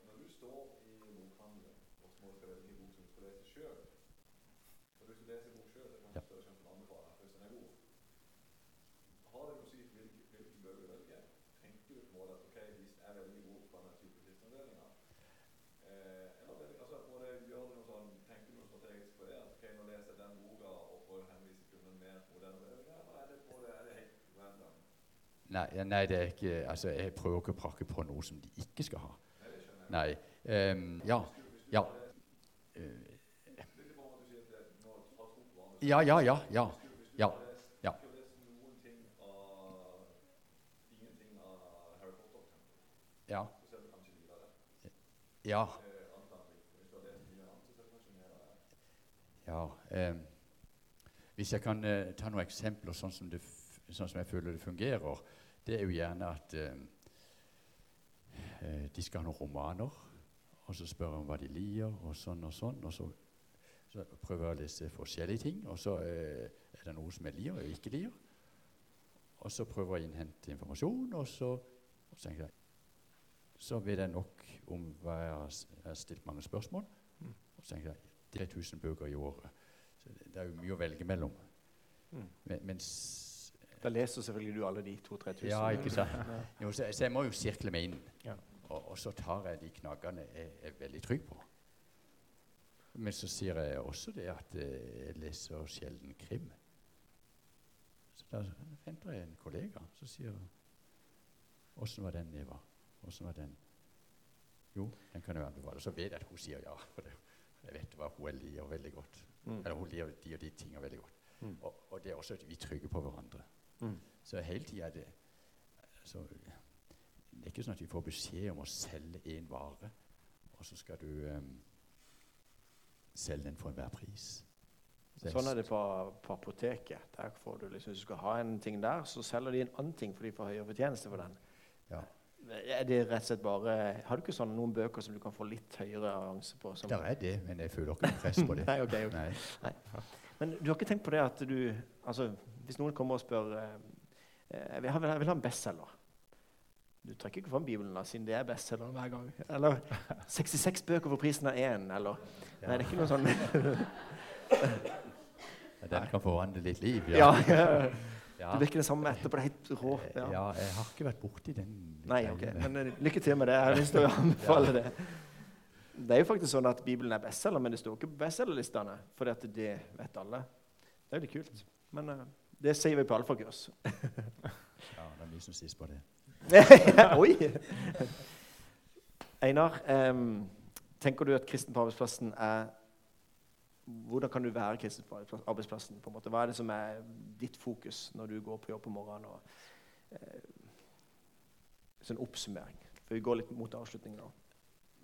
Når du står i bokhandelen og må skal velge en bok som du skal lese sjøl Og hvis du leser en bok sjøl, så kan du større sjanse for å anbefale hvis den er god. Har det noe å si hvilke, hvilke bøker du velger? Tenker du på en måte at ok, hvis jeg velger bok fra denne type kristenavdelinga eh, Eller velger- altså, må det gjøre noe sånn, tenker du noe strategisk på det? At ok, nå leser jeg den boka og får henvise til en mer moderne avdeling, eller er det, på det, er det helt random? Nei, nei, det er ikke Altså, jeg prøver ikke å prakke på noe som de ikke skal ha. Nei. Um, ja. Ja. Ja, ja, ja. Ja. Ja. ja. Ja. Ja. Eh. Hvis jeg kan eh, ta noen eksempler sånn som, det, sånn som jeg føler det fungerer, det er jo gjerne at ehm, eh, de skal ha noen romaner, og så spør om hva de liker, og sånn og sånn. Og så, så prøver jeg å lese forskjellige ting, og så eh, er det noe som jeg liker og ikke liker. Og så prøver jeg å innhente informasjon, og så, og så tenker jeg Så vet jeg nok om hva jeg har, jeg har stilt mange spørsmål. Og så tenker jeg det er 1000 bøker i året. Så det, det er jo mye å velge mellom. Mm. Men, mens Da leser selvfølgelig du alle de 2000-3000. Ja, ikke sant? Jo, så, så jeg må jo sirkle meg inn. Ja. Og, og så tar jeg de knaggene jeg er veldig trygg på. Men så sier jeg også det at eh, jeg leser sjelden krim. Så da henter jeg en kollega så sier 'Åssen var den, Eva?' Åssen var den? Jo, den kan jeg anbefale. Så vet jeg at hun sier ja. For det, jeg vet hva hun liker veldig godt. Mm. Eller hun liker de og de tingene veldig godt. Mm. Og, og det er også at vi trygger på hverandre. Mm. Så hele tida er det altså, Det er ikke sånn at vi får beskjed om å selge én vare, og så skal du um, selge den for enhver pris. Så Sånn er det på, på apoteket. Der får du liksom, Hvis du skal ha en ting der, så selger de en annen ting, for de får høyere fortjeneste for den. Ja. Er det rett og slett bare Har du ikke sånn noen bøker som du kan få litt høyere avanse på? Som, Der er det, men jeg føler ikke noe press på det. Nei, okay, okay. Nei. Nei. Men du har ikke tenkt på det at du altså, Hvis noen kommer og spør eh, eh, jeg, vil ha, jeg vil ha en bestselger. Du trekker ikke fram Bibelen da, siden det er bestselger hver gang. Eller 66 bøker for prisen av én, eller Ja. Nei, det er ikke noe sånn Ja, Den kan forvandle litt liv, Ja. ja. Du virker det samme etterpå. Det er helt rå. Ja. Ja. jeg har ikke vært borti den. Nei, ok. Men eh, lykke til med det. Jeg har lyst til å anbefale det. Det er jo faktisk sånn at Bibelen er bestselger, men det står ikke på bestselgerlistene. For det vet alle. Det er jo litt kult. Men eh, det sier vi på alfakurs. Ja, det er mye som sies på det. Oi! Einar, um, tenker du at kristen på arbeidsplassen er Hvordan kan du være kristen på arbeidsplassen? på en måte? Hva er det som er ditt fokus når du går på jobb om morgenen? Og, uh, sånn oppsummering. For vi går litt mot avslutningen nå.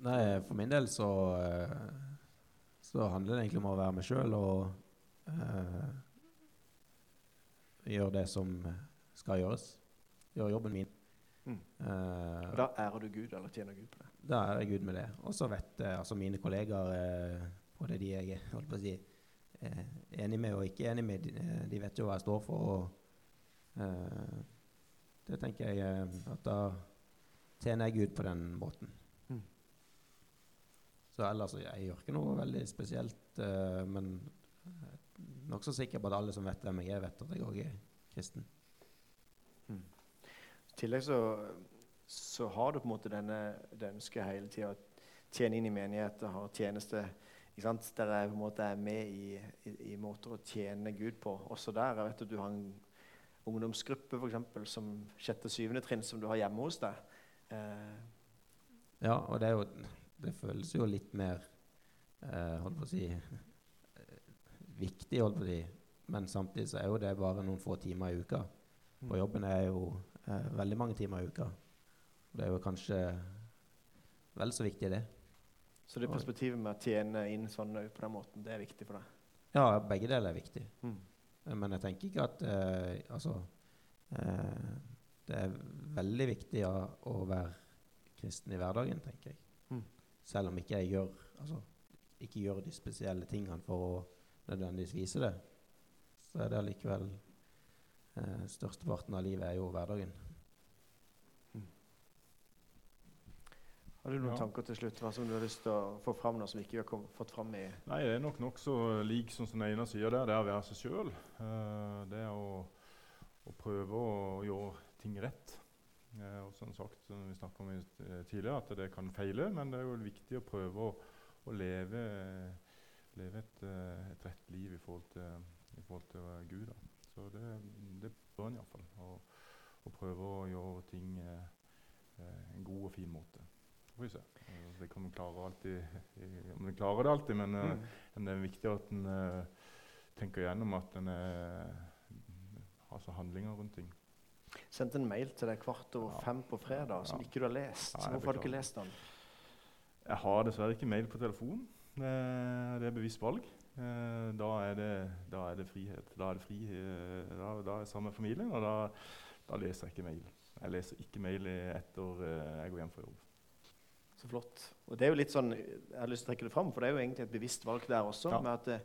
Nei, for min del så, eh, så handler det egentlig om å være meg sjøl og eh, gjøre det som skal gjøres. Gjøre jobben min. Mm. Uh, Og da ærer du Gud, eller tjener Gud på det. da ærer jeg Gud med det. Og så vet jeg, altså mine kollegaer, eh, både de jeg er holdt på å si, eh, enig med og ikke enig med, de, eh, vet jo hva jeg står for. Og eh, det tenker jeg eh, at da tjener jeg Gud på den måten. Mm. Så ellers jeg gjør ikke noe veldig spesielt, uh, men nokså sikker på at alle som vet hvem jeg er, vet at jeg òg er kristen. I tillegg så, så har du på en måte denne, det ønsket hele tida å tjene inn i menigheter, ha tjeneste ikke sant? Der jeg på en måte er med i, i, i måter å tjene Gud på. Også der. Jeg vet at du har en ungdomsgruppe for eksempel, som sjette og syvende trinn som du har hjemme hos deg. Eh, Ja, og det, jo, det føles jo litt mer eh, holdt på å si viktig. Men samtidig så er jo det bare noen få timer i uka. På jobben er jo eh, veldig mange timer i uka. Det er jo kanskje vel så viktig, det. så det perspektivet med å tjene inn sånn på den måten, det er viktig for deg. Ja, begge deler er viktig. Mm. Eh, Men jeg tenker ikke at eh, Altså eh, Det er veldig viktig å, å være kristen i hverdagen, tenker jeg. Mm. Selv om ikke jeg gjør altså, ikke gjør de spesielle tingene for å nødvendigvis vise det, så er det allikevel eh, Størsteparten av livet er jo hverdagen. Har du noen Ja. tanker til slutt hva som du har lyst til å få fram Noe som ikke vi har kom, fått fram i Nei, det er nok nokså lik som som ene sier der. Det er å være seg sjøl. det er å, å prøve å gjøre ting rett. Eh, og som sagt, som vi snakket om eh, tidligere, at det kan feile, men det er jo viktig å prøve å, å leve, leve et, eh, et rett liv i forhold til, i forhold til eh, Gud. Da. Så det, det bør en iallfall. Å, å prøve å gjøre ting eh, eh, en god og fin måte. Så får vi se. Det kan vi klare alltid, i- om vi klarer det alltid, men, Mm. men det er viktig at en tenker gjennom at en har så handlinger rundt ting. Sendte en mail til deg kvart over Ja. fem på fredag som Ja. ikke du har lest. Nei, Hvorfor har du ikke lest den? Jeg har dessverre ikke mail på telefon. Eh, Det er bevisst valg. Eh, Da er det, da er det frihet. Da er det fri, eh, da, da er jeg sammen med familien, og da, da leser jeg ikke mail. Jeg leser ikke mail etter jeg går hjem fra jobb. Så flott. Og det er jo litt sånn, Jeg har lyst til å trekke det fram, for det er jo egentlig et bevisst valg der også. Ja. med at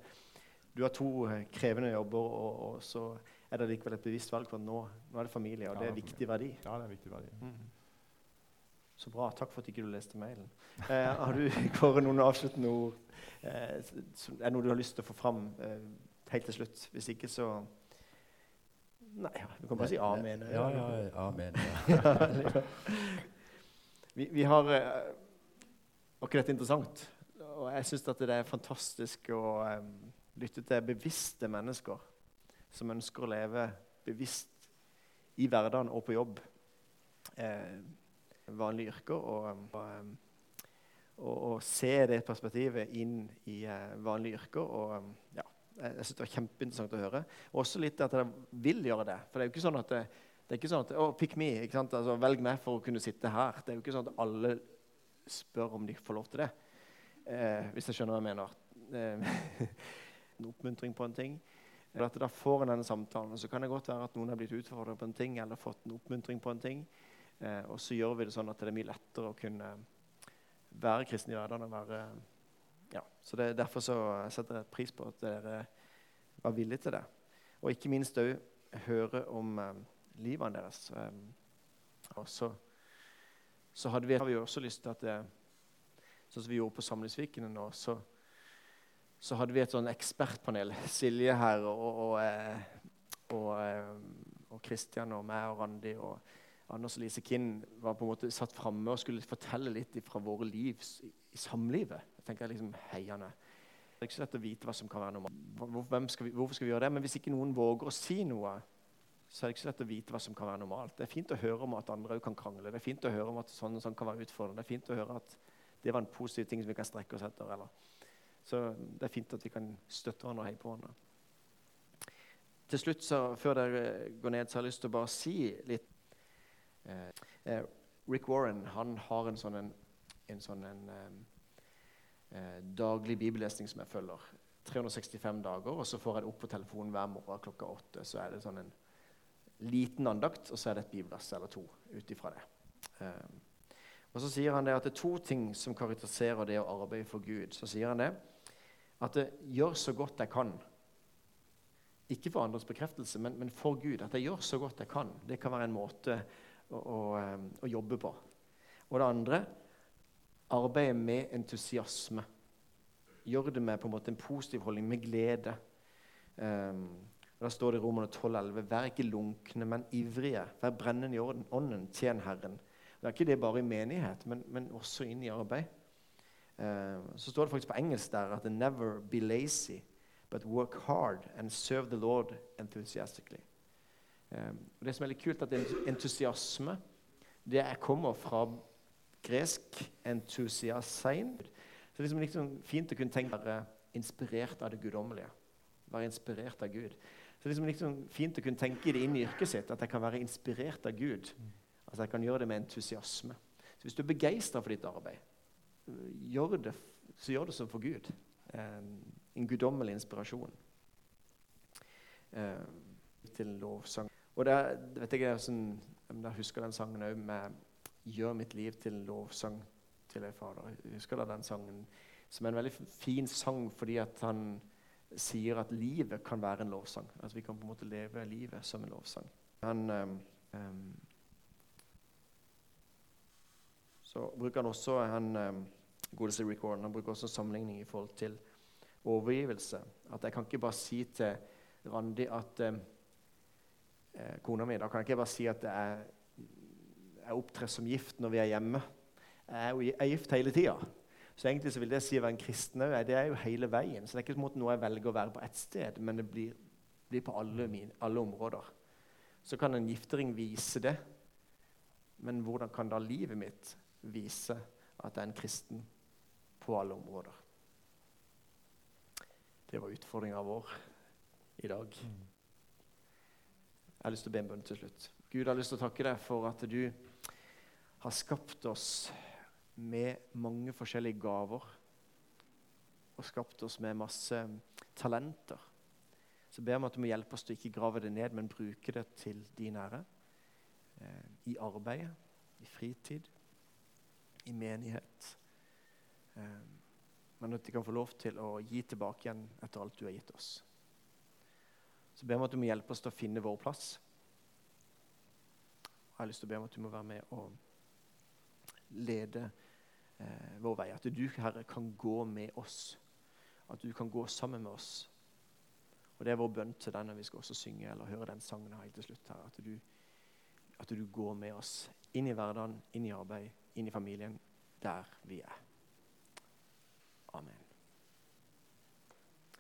Du har to krevende jobber, og, og så er det likevel et bevisst valg for at nå, nå er det familie, og Ja, det er er viktig verdi. Ja, det er en viktig verdi. Så bra. Takk for at ikke du leste mailen. Eh, har du Kåre, noen avsluttende ord? Eh, er det noe du har lyst til å få fram eh, helt til slutt? Hvis ikke, så Nei, ja, du kan bare si amen. Ja, ja, amen. Ja. vi, vi har eh, Ok, dette er interessant? Og jeg syns det er fantastisk å eh, lytte til bevisste mennesker som ønsker å leve bevisst i hverdagen og på jobb. Eh, vanlige yrker. Og, og, og, og se det perspektivet inn i eh, vanlige yrker. Og eh, ja, Jeg, synes Det var kjempeinteressant å høre. Og også litt at de vil gjøre det. For det er jo ikke sånn at det, det er ikke sånn at, oh, pick me? Altså, Velg meg for å kunne sitte her. Det er jo ikke sånn at alle spør om de får lov til det. Eh, hvis jeg skjønner hva jeg mener. Eh, en oppmuntring på en ting. Eller at Da får en denne samtalen. Så kan det godt være at noen har blitt utfordret på en ting eller fått en oppmuntring på en ting. Eh, og så gjør vi det sånn at det er mye lettere å kunne være kristen i hverdagen. Være, ja. Så det, Derfor så setter jeg pris på at dere var villige til det. Og ikke minst òg høre om eh, livene deres. Um, og så, så hadde vi, har vi også lyst til at det, Sånn som vi gjorde på Samlingsvikene nå, så, så, hadde vi et sånn ekspertpanel. Silje her og, og, og, og, eh, og Christian og meg og Randi og Anders og Lise Kinn var på en måte satt framme og skulle fortelle litt fra våre liv i, samlivet. Jeg tenker liksom heiende. Det er ikke så lett å vite hva som kan være normalt. Skal vi, hvorfor skal vi gjøre det? Men hvis ikke noen våger å si noe, så er det ikke så lett å vite hva som kan være normalt. Det er fint å høre om at andre kan krangle. Det er fint å høre om at sånn og sånn kan være utfordrende. Det er fint å høre at det var en positiv ting som vi kan strekke oss etter. Eller. Så det er fint at vi kan støtte hverandre og heie på hverandre. Til slutt, så, før dere går ned, så har jeg lyst til å bare si litt Eh, eh, Rick Warren han har en sånn, en, en, sånn en, eh, daglig bibellesning som jeg følger. 365 dager, og så får jeg det opp på telefonen hver morgen klokka åtte. Så er det sånn en liten andakt, og så er det et bibelvers eller to ut ifra det. Eh, og Så sier han det at det er to ting som karakteriserer det å arbeide for Gud. Så sier han det at det gjør så godt jeg kan. Ikke for andres bekreftelse, men, men for Gud. At jeg gjør så godt jeg kan. Det kan være en måte å, å, jobbe på. Og det andre arbeide med entusiasme. Gjør det med på en måte en positiv holdning, med glede. Um, og Da står det i Romerne 12,11.: Vær ikke lunkne, men ivrige. Vær brennende i ånden. Tjen Herren. Det er ikke det bare i menighet, men, men også inn i arbeid. Um, så står det faktisk på engelsk der at 'never be lazy, but work hard and serve the Lord enthusiastically'. Og det som er litt kult, at entusiasme det kommer fra gresk 'entusiasein'. Så det er liksom, liksom fint å kunne tenke være inspirert av det guddommelige. Være inspirert av Gud. Så det er liksom, liksom fint å kunne tenke det inn i yrket sitt, at jeg kan være inspirert av Gud. Altså jeg kan gjøre det med entusiasme. Så Hvis du er begeistra for ditt arbeid, gjør det, så gjør det som for Gud. Ehm, en guddommelig inspirasjon. Ehm, til lovsang. Og det, vet jeg, sånn, jeg husker den sangen òg med 'Gjør mitt liv til lovsang til deg, Fader'. Jeg husker da den sangen som er en veldig fin sang fordi at han sier at livet kan være en lovsang. At vi kan på en måte leve livet som en lovsang. Han, um, um, så bruker han også han, um, godeste Rick han bruker også sammenligning i forhold til overgivelse. At jeg kan ikke bare si til Randi at um, eh, kona mi. Da kan jeg ikke bare si at jeg, jeg opptrer som gift når vi er hjemme. Jeg er gift hele tida. Så egentlig så vil det si å være en kristen òg. Det er jo hele veien. Så det er ikke noe jeg velger å være på ett sted, men det blir, blir på alle, mine, alle, områder. Så kan en giftering vise det, men hvordan kan da livet mitt vise at jeg er en kristen på alle områder? Det var utfordringa vår i dag. Jeg har lyst til å be en bønn til slutt. Gud, jeg har lyst til å takke deg for at du har skapt oss med mange forskjellige gaver. Og skapt oss med masse talenter. Så ber jeg om at du må hjelpe oss til å ikke grave det ned, men bruke det til din ære. Eh, I arbeidet, i fritid, i menighet. Eh, men at de kan få lov til å gi tilbake igjen etter alt du har gitt oss. Så ber vi at du må hjelpe oss til å finne vår plass. Jeg har lyst til å be om at du må være med og lede eh, vår vei. At du, Herre, kan gå med oss. At du kan gå sammen med oss. Og Det er vår bønn til deg når vi skal også synge eller høre den sangen helt til slutt. her, At du, at du går med oss inn i hverdagen, inn i arbeid, inn i familien, der vi er.